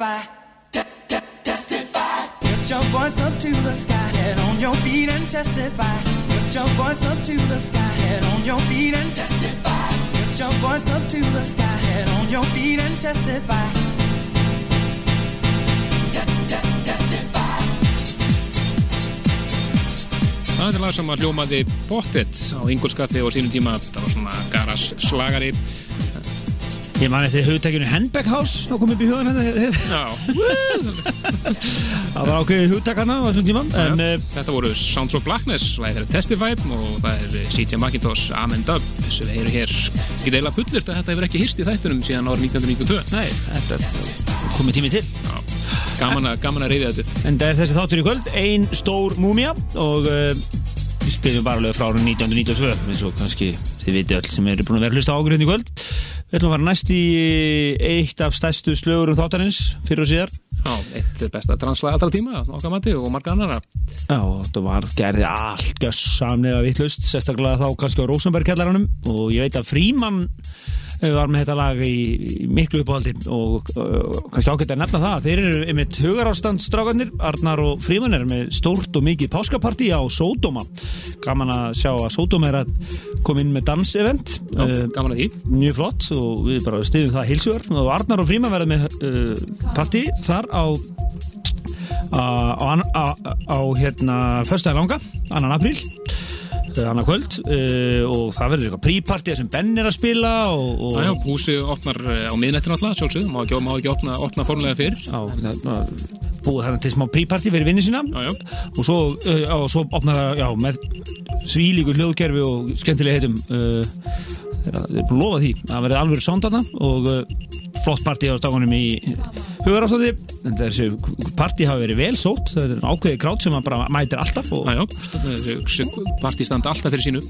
Testify. Te- te- testify. Lift your voice up to the sky, head on your feet and testify. Lift your voice up to the sky, head on your feet and testify. Lift your voice up to the sky, head on your feet and testify. Te- te- testify.
Það er lag sem að hljómaði pottet á Ingolskaffi og sínum tíma það var svona garas slagari
Ég man eftir hugtækinu Handbag House þá kom upp í hugan hérna
Já,
Það var ákveðið hugtæk hana á þessum tíma En uh,
þetta voru Sounds of Blackness og það er Testify og það er CJ McIntosh Amen Dub. Sem heyrum hér ekki deila fullirt að þetta hefur ekki hýst í þættunum síðan árið 1992
nei, þetta komið tími til.
Já, gaman að, gaman að reyða þetta
En það er þessi þáttur í kvöld Ein stór múmia Og uh, við spilum bara alveg frá árið 1992 eins og kannski þið viti öll sem eru búin að vera hlusta á okkur hérna í kvöld Við ætlum að fara næst í eitt af stærstu slögurum þáttarins fyrir og síðar
Já, eitt besta translag allra tíma okkar mati og margar annara
Já, þetta var gerði allt gössamlega vittlust, sérstaklega þá kannski á Rosenberg-kjallaranum og ég veit að Fríman var með þetta lag í, í miklu uppáhaldi. Og uh, kannski ágætt að nefna það þeir eru einmitt hugarástandstrákarnir Arnar og Fríman er með stórt og mikið páskapartí á Sódóma. Gaman að sjá að Sódóma er að koma inn með dansevent.
Já, gaman að því.
Mjög flott og við bara stiðum það heilsugar og Arnar og Fríman verða með uh, partí þar á á, á, á, hérna föstudaginn langa, annan apríl uh, annar kvöld uh, og það verður eitthvað prípartía sem Ben er að spila og, og
Já, já, húsið opnar eh, á miðnættin alltaf, sjálfsögðu, má ekki, má ekki opna, opna formulega fyrr.
Á, það, búið þarna til smá prípartí fyrir vinni sína.
Já, já,
og svo, uh, svo opnar það já, með svílíku hljóðkerfi og skemmtilega heitum uh, það er búin að lofa því það verður alveg sándana og flott partí á stakunum í hugarástáði en þessi partí hafa verið vel sótt. Það er ákveðið krát sem maður bara mætir alltaf
partí standa alltaf fyrir sínu.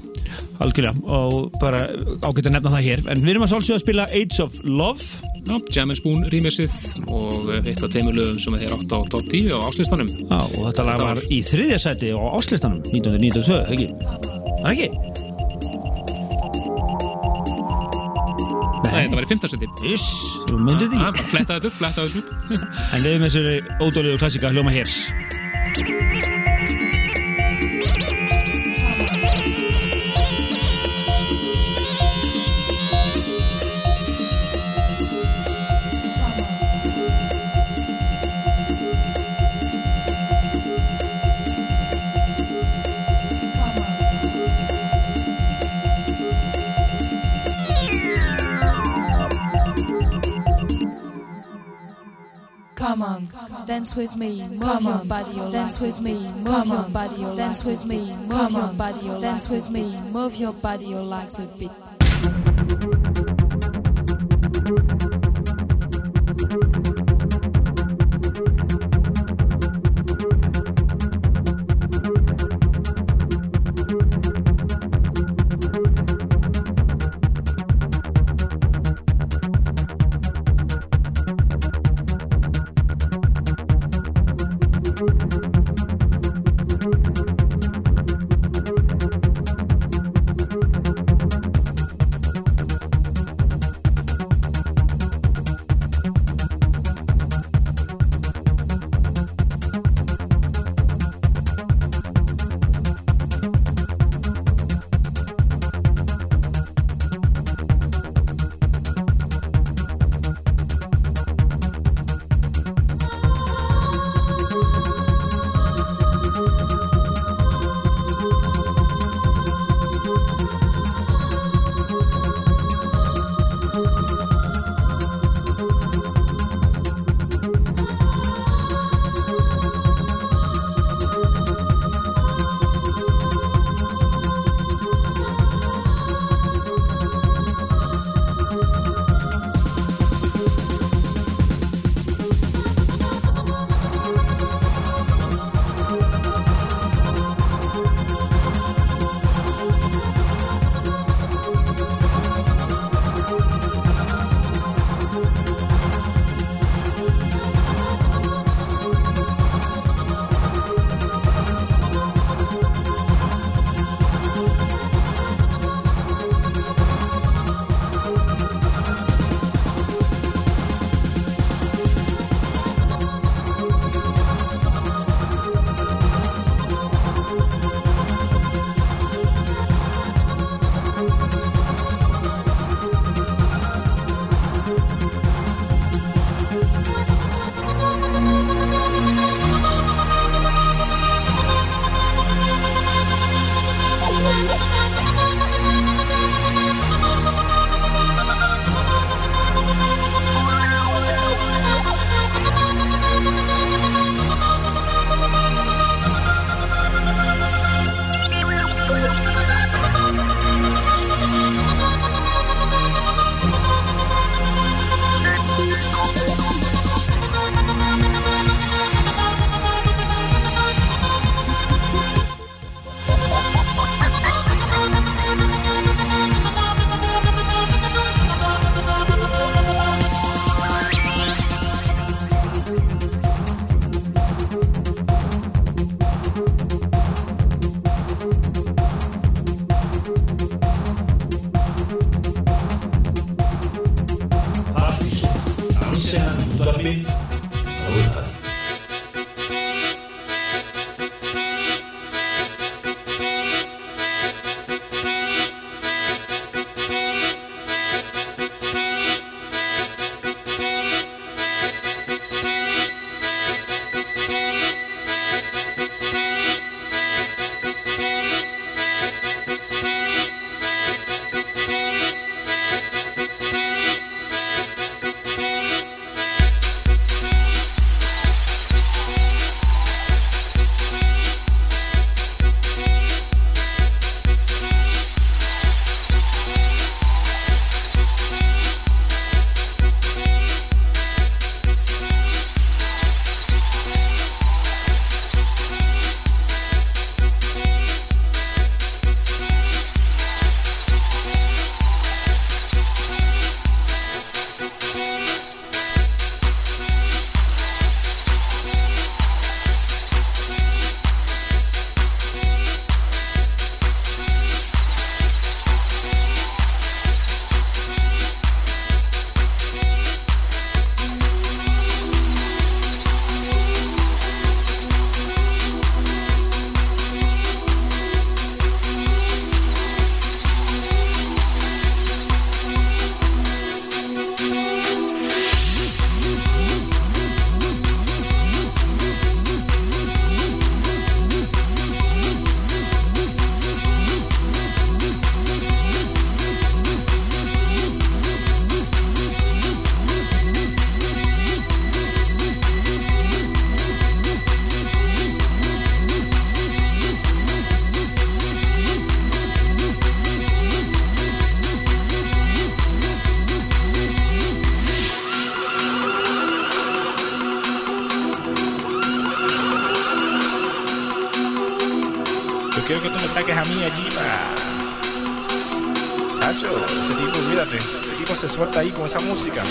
Algjörlega. Og bara ágætt að nefna það hér. En við erum að sálsögja að spila Age of Love.
Já, Jam Spoon rýmisið og eitt af teimur lögum sem þeir átt á top 10 á áslistanum
Já, og þetta lag var í þriðja sæti á áslistanum 1992, ekki? Það er ekki?
Nei, þetta var í fimmtarsendi
Uss, þú myndið því.
Já, Fletta þetta upp, fletta þetta upp.
En við erum þessari ódólegu klassika hljóma hér
Come on, dance with me, move your body, dance with me, move your body, dance with me, move your body, dance with me, move your body, your legs a bit.
que tú me saques a mí allí para. Chacho, ese tipo, mírate, ese tipo se suelta ahí con esa música.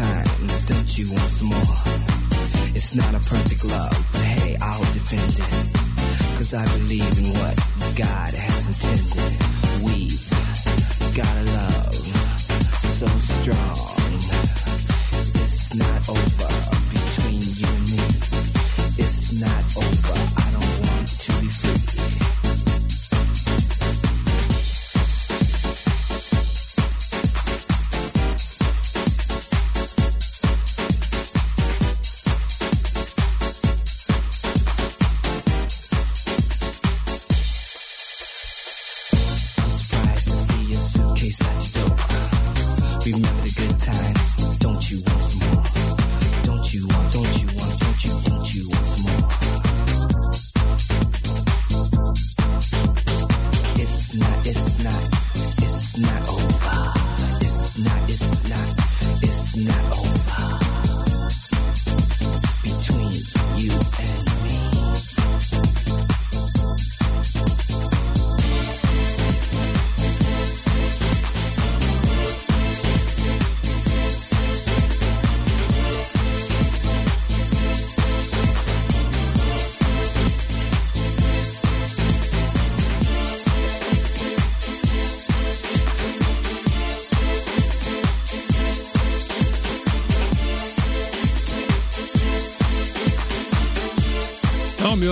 times. Don't you want some more? It's not a perfect love, but hey, I'll defend it. Cause I believe in what God has intended.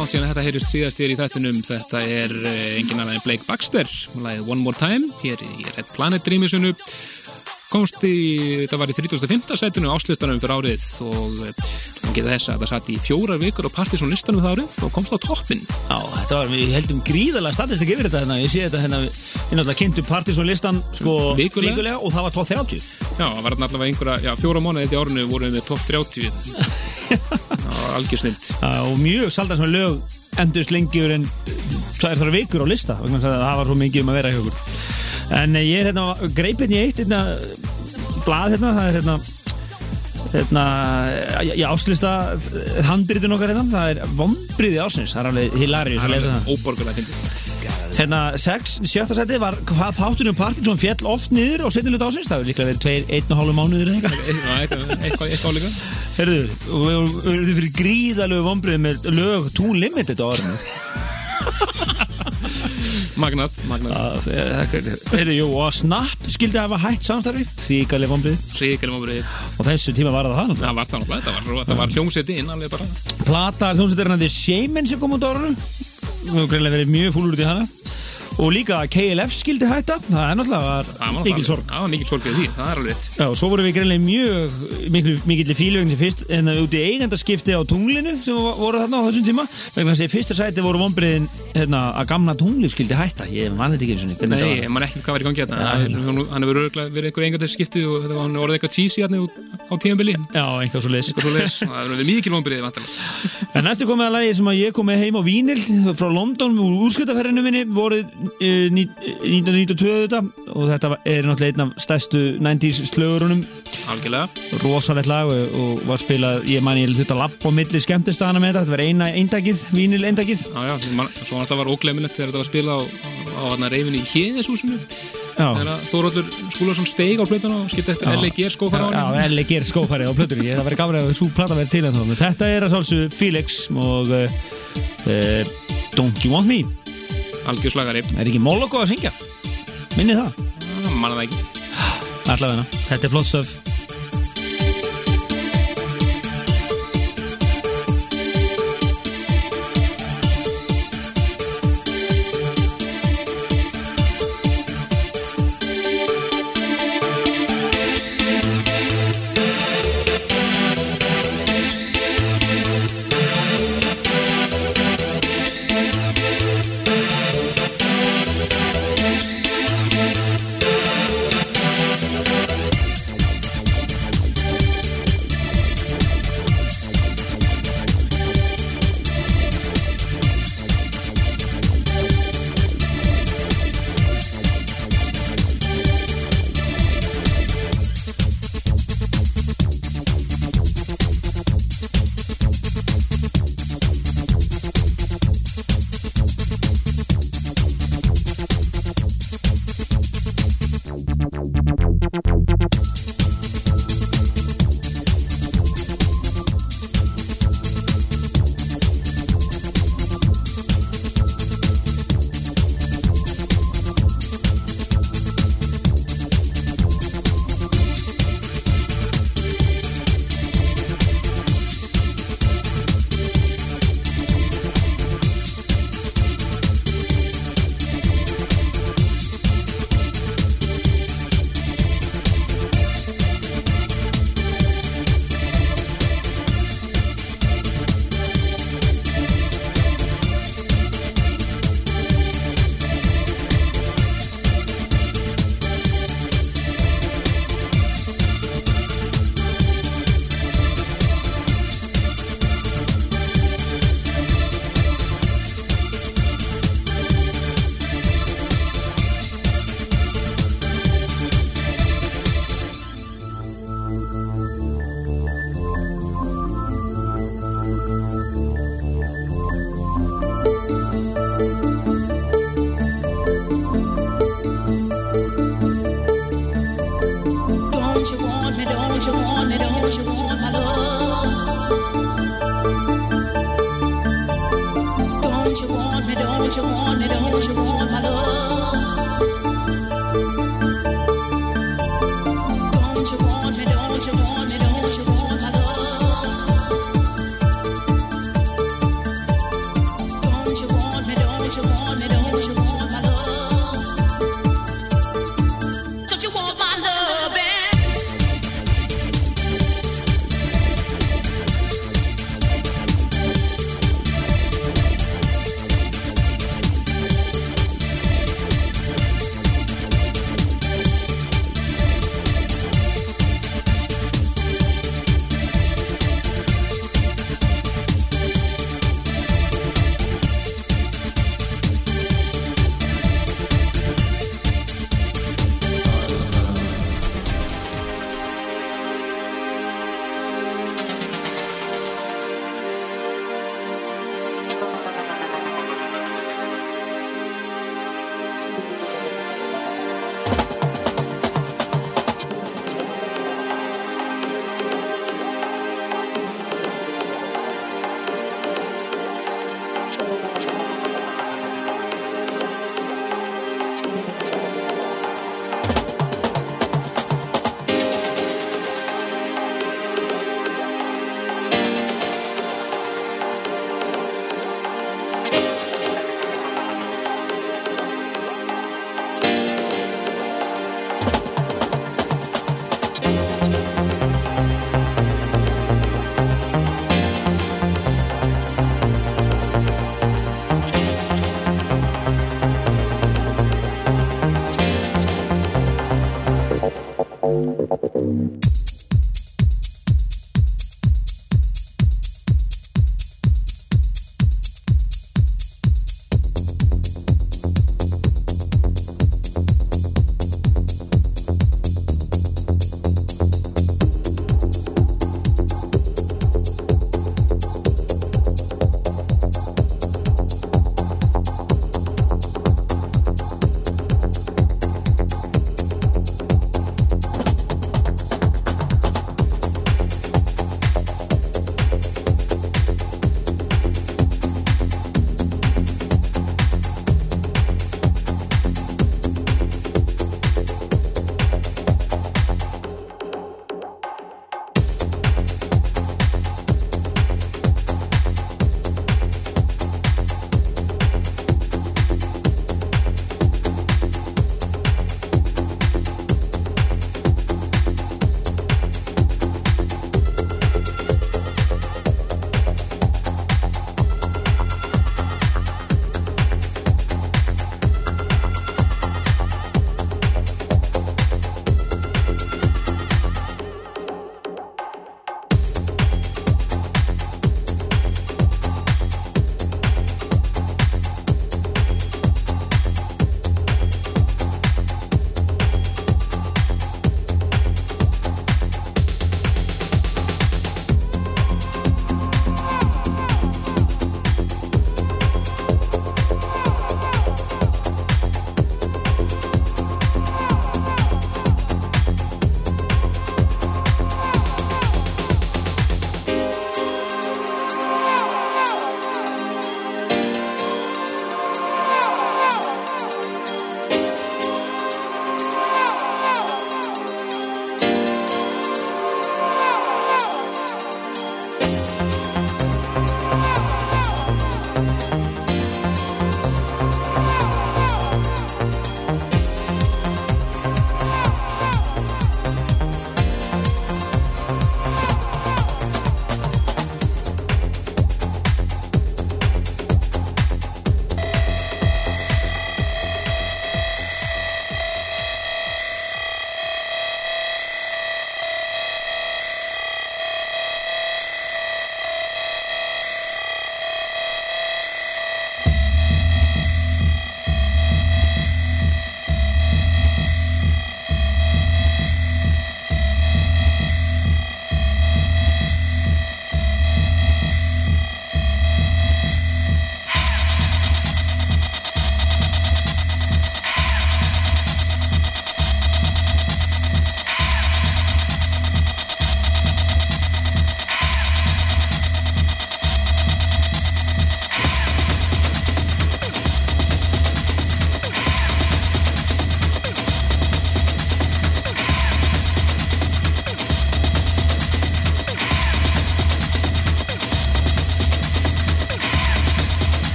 Langt síðan þetta heyrist síðast hér í þættunum. Þetta er uh, engin annar en Blake Baxter, lagið One More Time, hér í Red Planet Dreamisunu. Komst í, þetta var í 35. setinu áslistanum fyrir árið og hann geta þess að það satt í fjórar vikur á Partisan listanum það árið og komst á toppin.
Já, þetta var, við heldum gríðalega statistik yfir þetta hérna, ég sé þetta hérna, við náttúrulega kynntum Partisan listan sko
Vikulega.
og það var top 30.
Já, það var allavega einhverja, já, fjóra mánuði þetta árinu vorum við topp 30. Það var algjör snilt.
Já, og mjög saldan sem lög endurst lengjur en tvær þar vikur á lista það var svo mikið um að vera hjá okkur en eh, ég er hérna greipinn í eitt hérna, blað hérna það er hérna hérna, ég áslista handritin okkar hérna, það er vombriði ásins, það er alveg það
Óborgulega fyndið.
Hérna, sex, sjötta seti var hvað þáttunum Partinsson fjall oft niður á setnilega ásins, það hefur líklega verið tveir, einn og hálfu mánuður eða eitthvað
eitthvað, líka.
Herðu, og við þið fyrir gríðalögu vombriði með lög Tún Limited á orðinu
Magnað, magnað.
Herðu, og Snap skildi hafa hætt samstarfi Ríkaleg vombriði
Ríkjum ábrið.
Og þessu tíma var það það náttúrulega
Það var það náttúrulega, þetta var, þetta var hljómsett inn alveg bara.
Plata hljómsveitarinn The Shaman sem kom út á Við höfum greinlega verið mjög fúlur út í hana Og líka KLF skildi hætta Það er náttúrulega var mikil sorg.
Já, mikil sorg fyrir því, það er alveg.
Já, og svo vorum við greinlega mjög mikil, fílvegni fyrst en það út í eigendaskipti á tunglinu sem vo- voru þarna á þessum tíma vegna þess að í fyrsta sæti voru vonbriðin hérna, að gamla tunglið skildi hætta. Ég man þetta ekki eins og niður
Nei, ég man ekki hvað var í gangi hérna.
Já,
Hann hefur verið einhver engandir skiptið og þetta var hann orðið eitthvað cheesy hérna á tíðanbili.
Já, einhvað svo leys
Eitthvað svo leis. Það hefur verið mikil vonbriðið vantilega.
En næstu komið að lagi sem að ég kom með heim á Vínil frá London úr úrskjötaferðinu minni voru uh, 1992 þetta og þetta er náttúrulega einn af stærstu 90s slögurunum
Algjörlega.
rosalegt lag og, og var spilað ég man ég þurfti að lappa á milli skemmtistana með þetta þetta var eina eindakið, Vínil eindakið
Já, já, man, svo alltaf var óglemilegt þegar þetta var spilað á, á, á reyfinu í Hjeðishúsinu.
Já.
Þegar Þóróldur Skúlason steig á plötuna og skipti eftir LG skófara á hann.
LG skófari á plötur ég, það væri gafrið að svo plata verið til þetta er að sálsögðu Felix og uh, Don't You Want Me
Algjörslagari.
Er ekki Moloko að syngja? Minni það?
Manna það ekki.
Allavega, þetta er flott stöf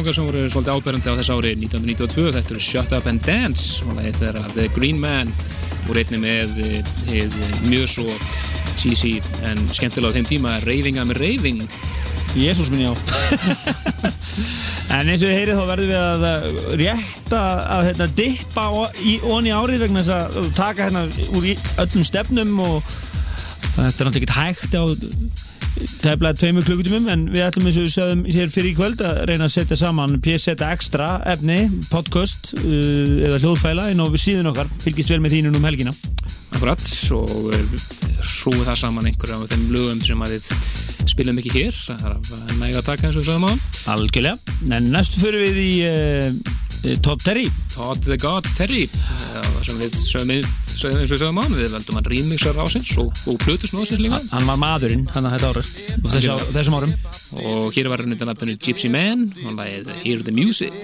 okkar sem voru svolítið áberandi á þess ári 1992, þetta eru Shut Up and Dance og þetta er The Green Man. Og reyni með hið mjög svo cheesy en skemmtilega á þeim tíma Raving I'm Raving.
Jésús minn já. En eins og þið heyrið þá verðum við að uh, rétta að hérna, dippa onni árið vegna þess að taka hérna úr öllum stefnum og þetta er náttúrulega ekki hægt á tæflega tveimur klukkutumum en við ætlum eins og við sögðum hér fyrir í kvöld að reyna að setja saman PSZ Extra efni, podcast uh, eða hljóðfæla inn á síðun okkar. Fylgist vel með þínum um helgina.
Akkurat og hrúið það saman einhverja af þeim lögum sem að við spilum ekki hér. Það er að næga að taka eins og við sögum á.
Algjörlega, en næstu fyrir við í uh, Todd Terry.
Todd the God Terry eh, það sem við sögum, sögum eins og við sögum á við veldum hann remixar ásins og, og plutus ásins líka.
Hann var maðurinn, hann að þetta árið þessum árum.
Og hér var hann undan nafninu Gypsy Man og lagið Hear the Music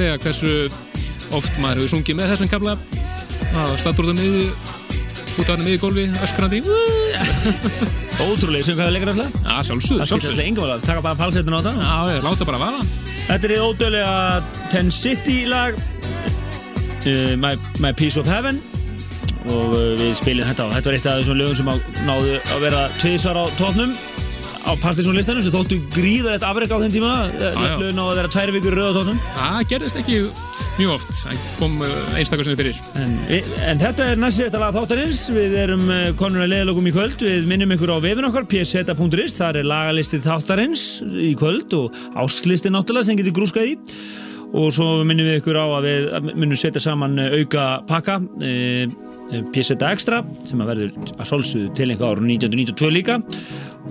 segja hversu oft maður hefur sungið með þessum kabla að statur út á miði út á hann miði gólfi, öskrandi.
Ótrúlega, sem hvað er leikur alltaf?
Já, sjálfsög,
Það alveg, taka bara falsetin á það
Já, ég láta bara vara
Þetta er í ódöðlega Ten City lag uh, my, my Piece of Heaven. Og uh, við spilum þetta og þetta var eitt af þessum lögum sem á, náðu að vera tviðsvar á tóknum á partysónlistanum sem þóttu gríðar þetta afreg á þenn tíma. Lögum náðu að vera tvær vikur röð á tóknum
Það gerðist ekki mjög oft. Það kom einstakar sem fyrir.
En, en þetta er næst síðasta lag þáttarins. Við erum uh, konur að leiðalogum í kvöld. Við minnum ykkur á vefin okkar, pseta.is Það er lagalistið þáttarins í kvöld og áslistin náttúrulega sem getur grúskað í. Og svo minnum við ykkur á að við minnum setja saman uh, auka pakka pseta extra sem að verður að solsuðu til einhver ára 1992 líka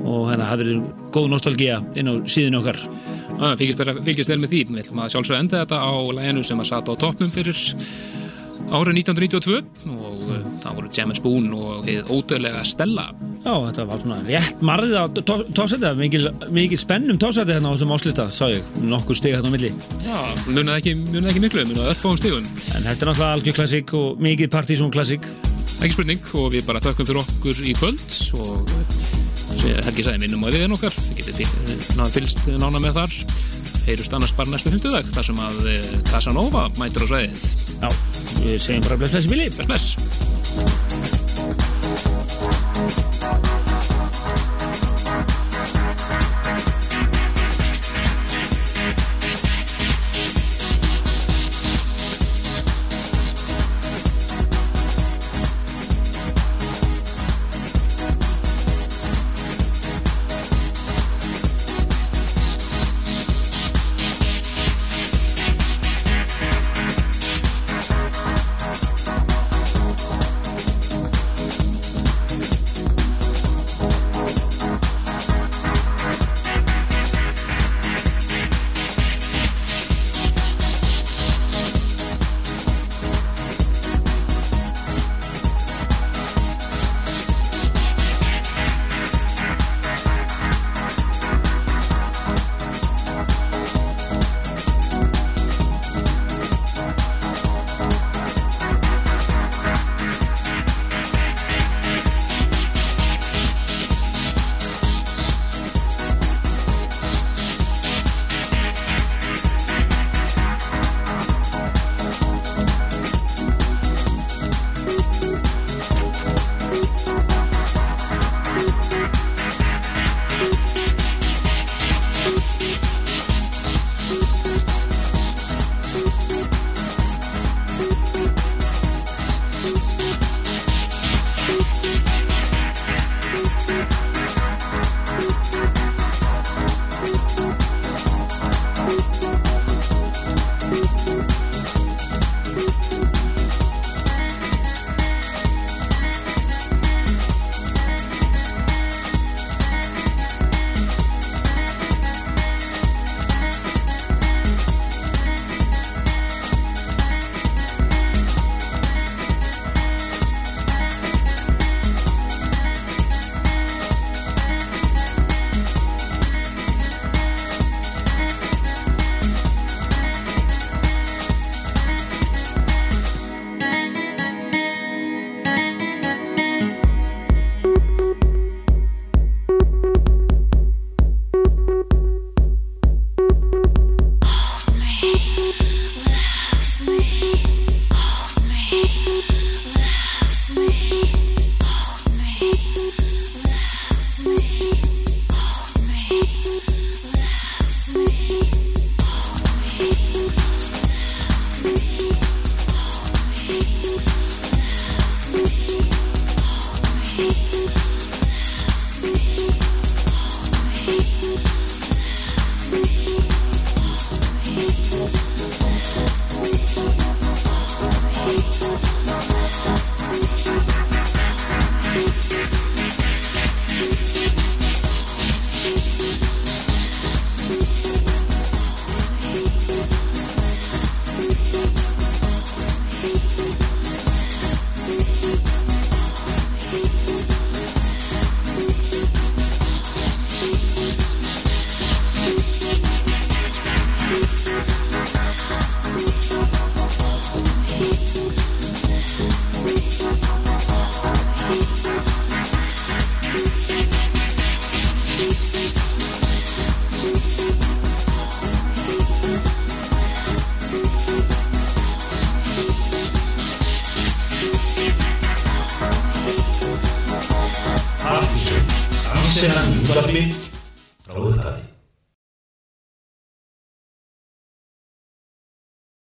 og hérna það verður góð nostalgía inn á síðinu okkar.
Fylgist vel með því. Við ætlum að sjálfsög enda þetta á læginu sem að sata á toppnum fyrir árið 1992 og uh, það voru Jam and Spoon og þið ódöðlega Stella.
Já, þetta var svona rétt marðið á tósætti, mikil, mikil spennum tósætti hérna á þessum áslista, sá ég, nokkur stig hérna á milli.
Já, munið ekki, munið ekki miklu, munið örfáum stigum.
En þetta er náttúrulega algjör klassík og mikið partysón klassík.
Ekki spurning og við bara þökkum fyrir okkur í kvöld og Helgi sagði minnum að við erum okkar þið getið náð fylgst nána með þar. Heyrust annars bara næstu hundudag þar sem að eh, Casanova mætir á sveiðið
Já, við segjum bara bless bless bíli
Bless bless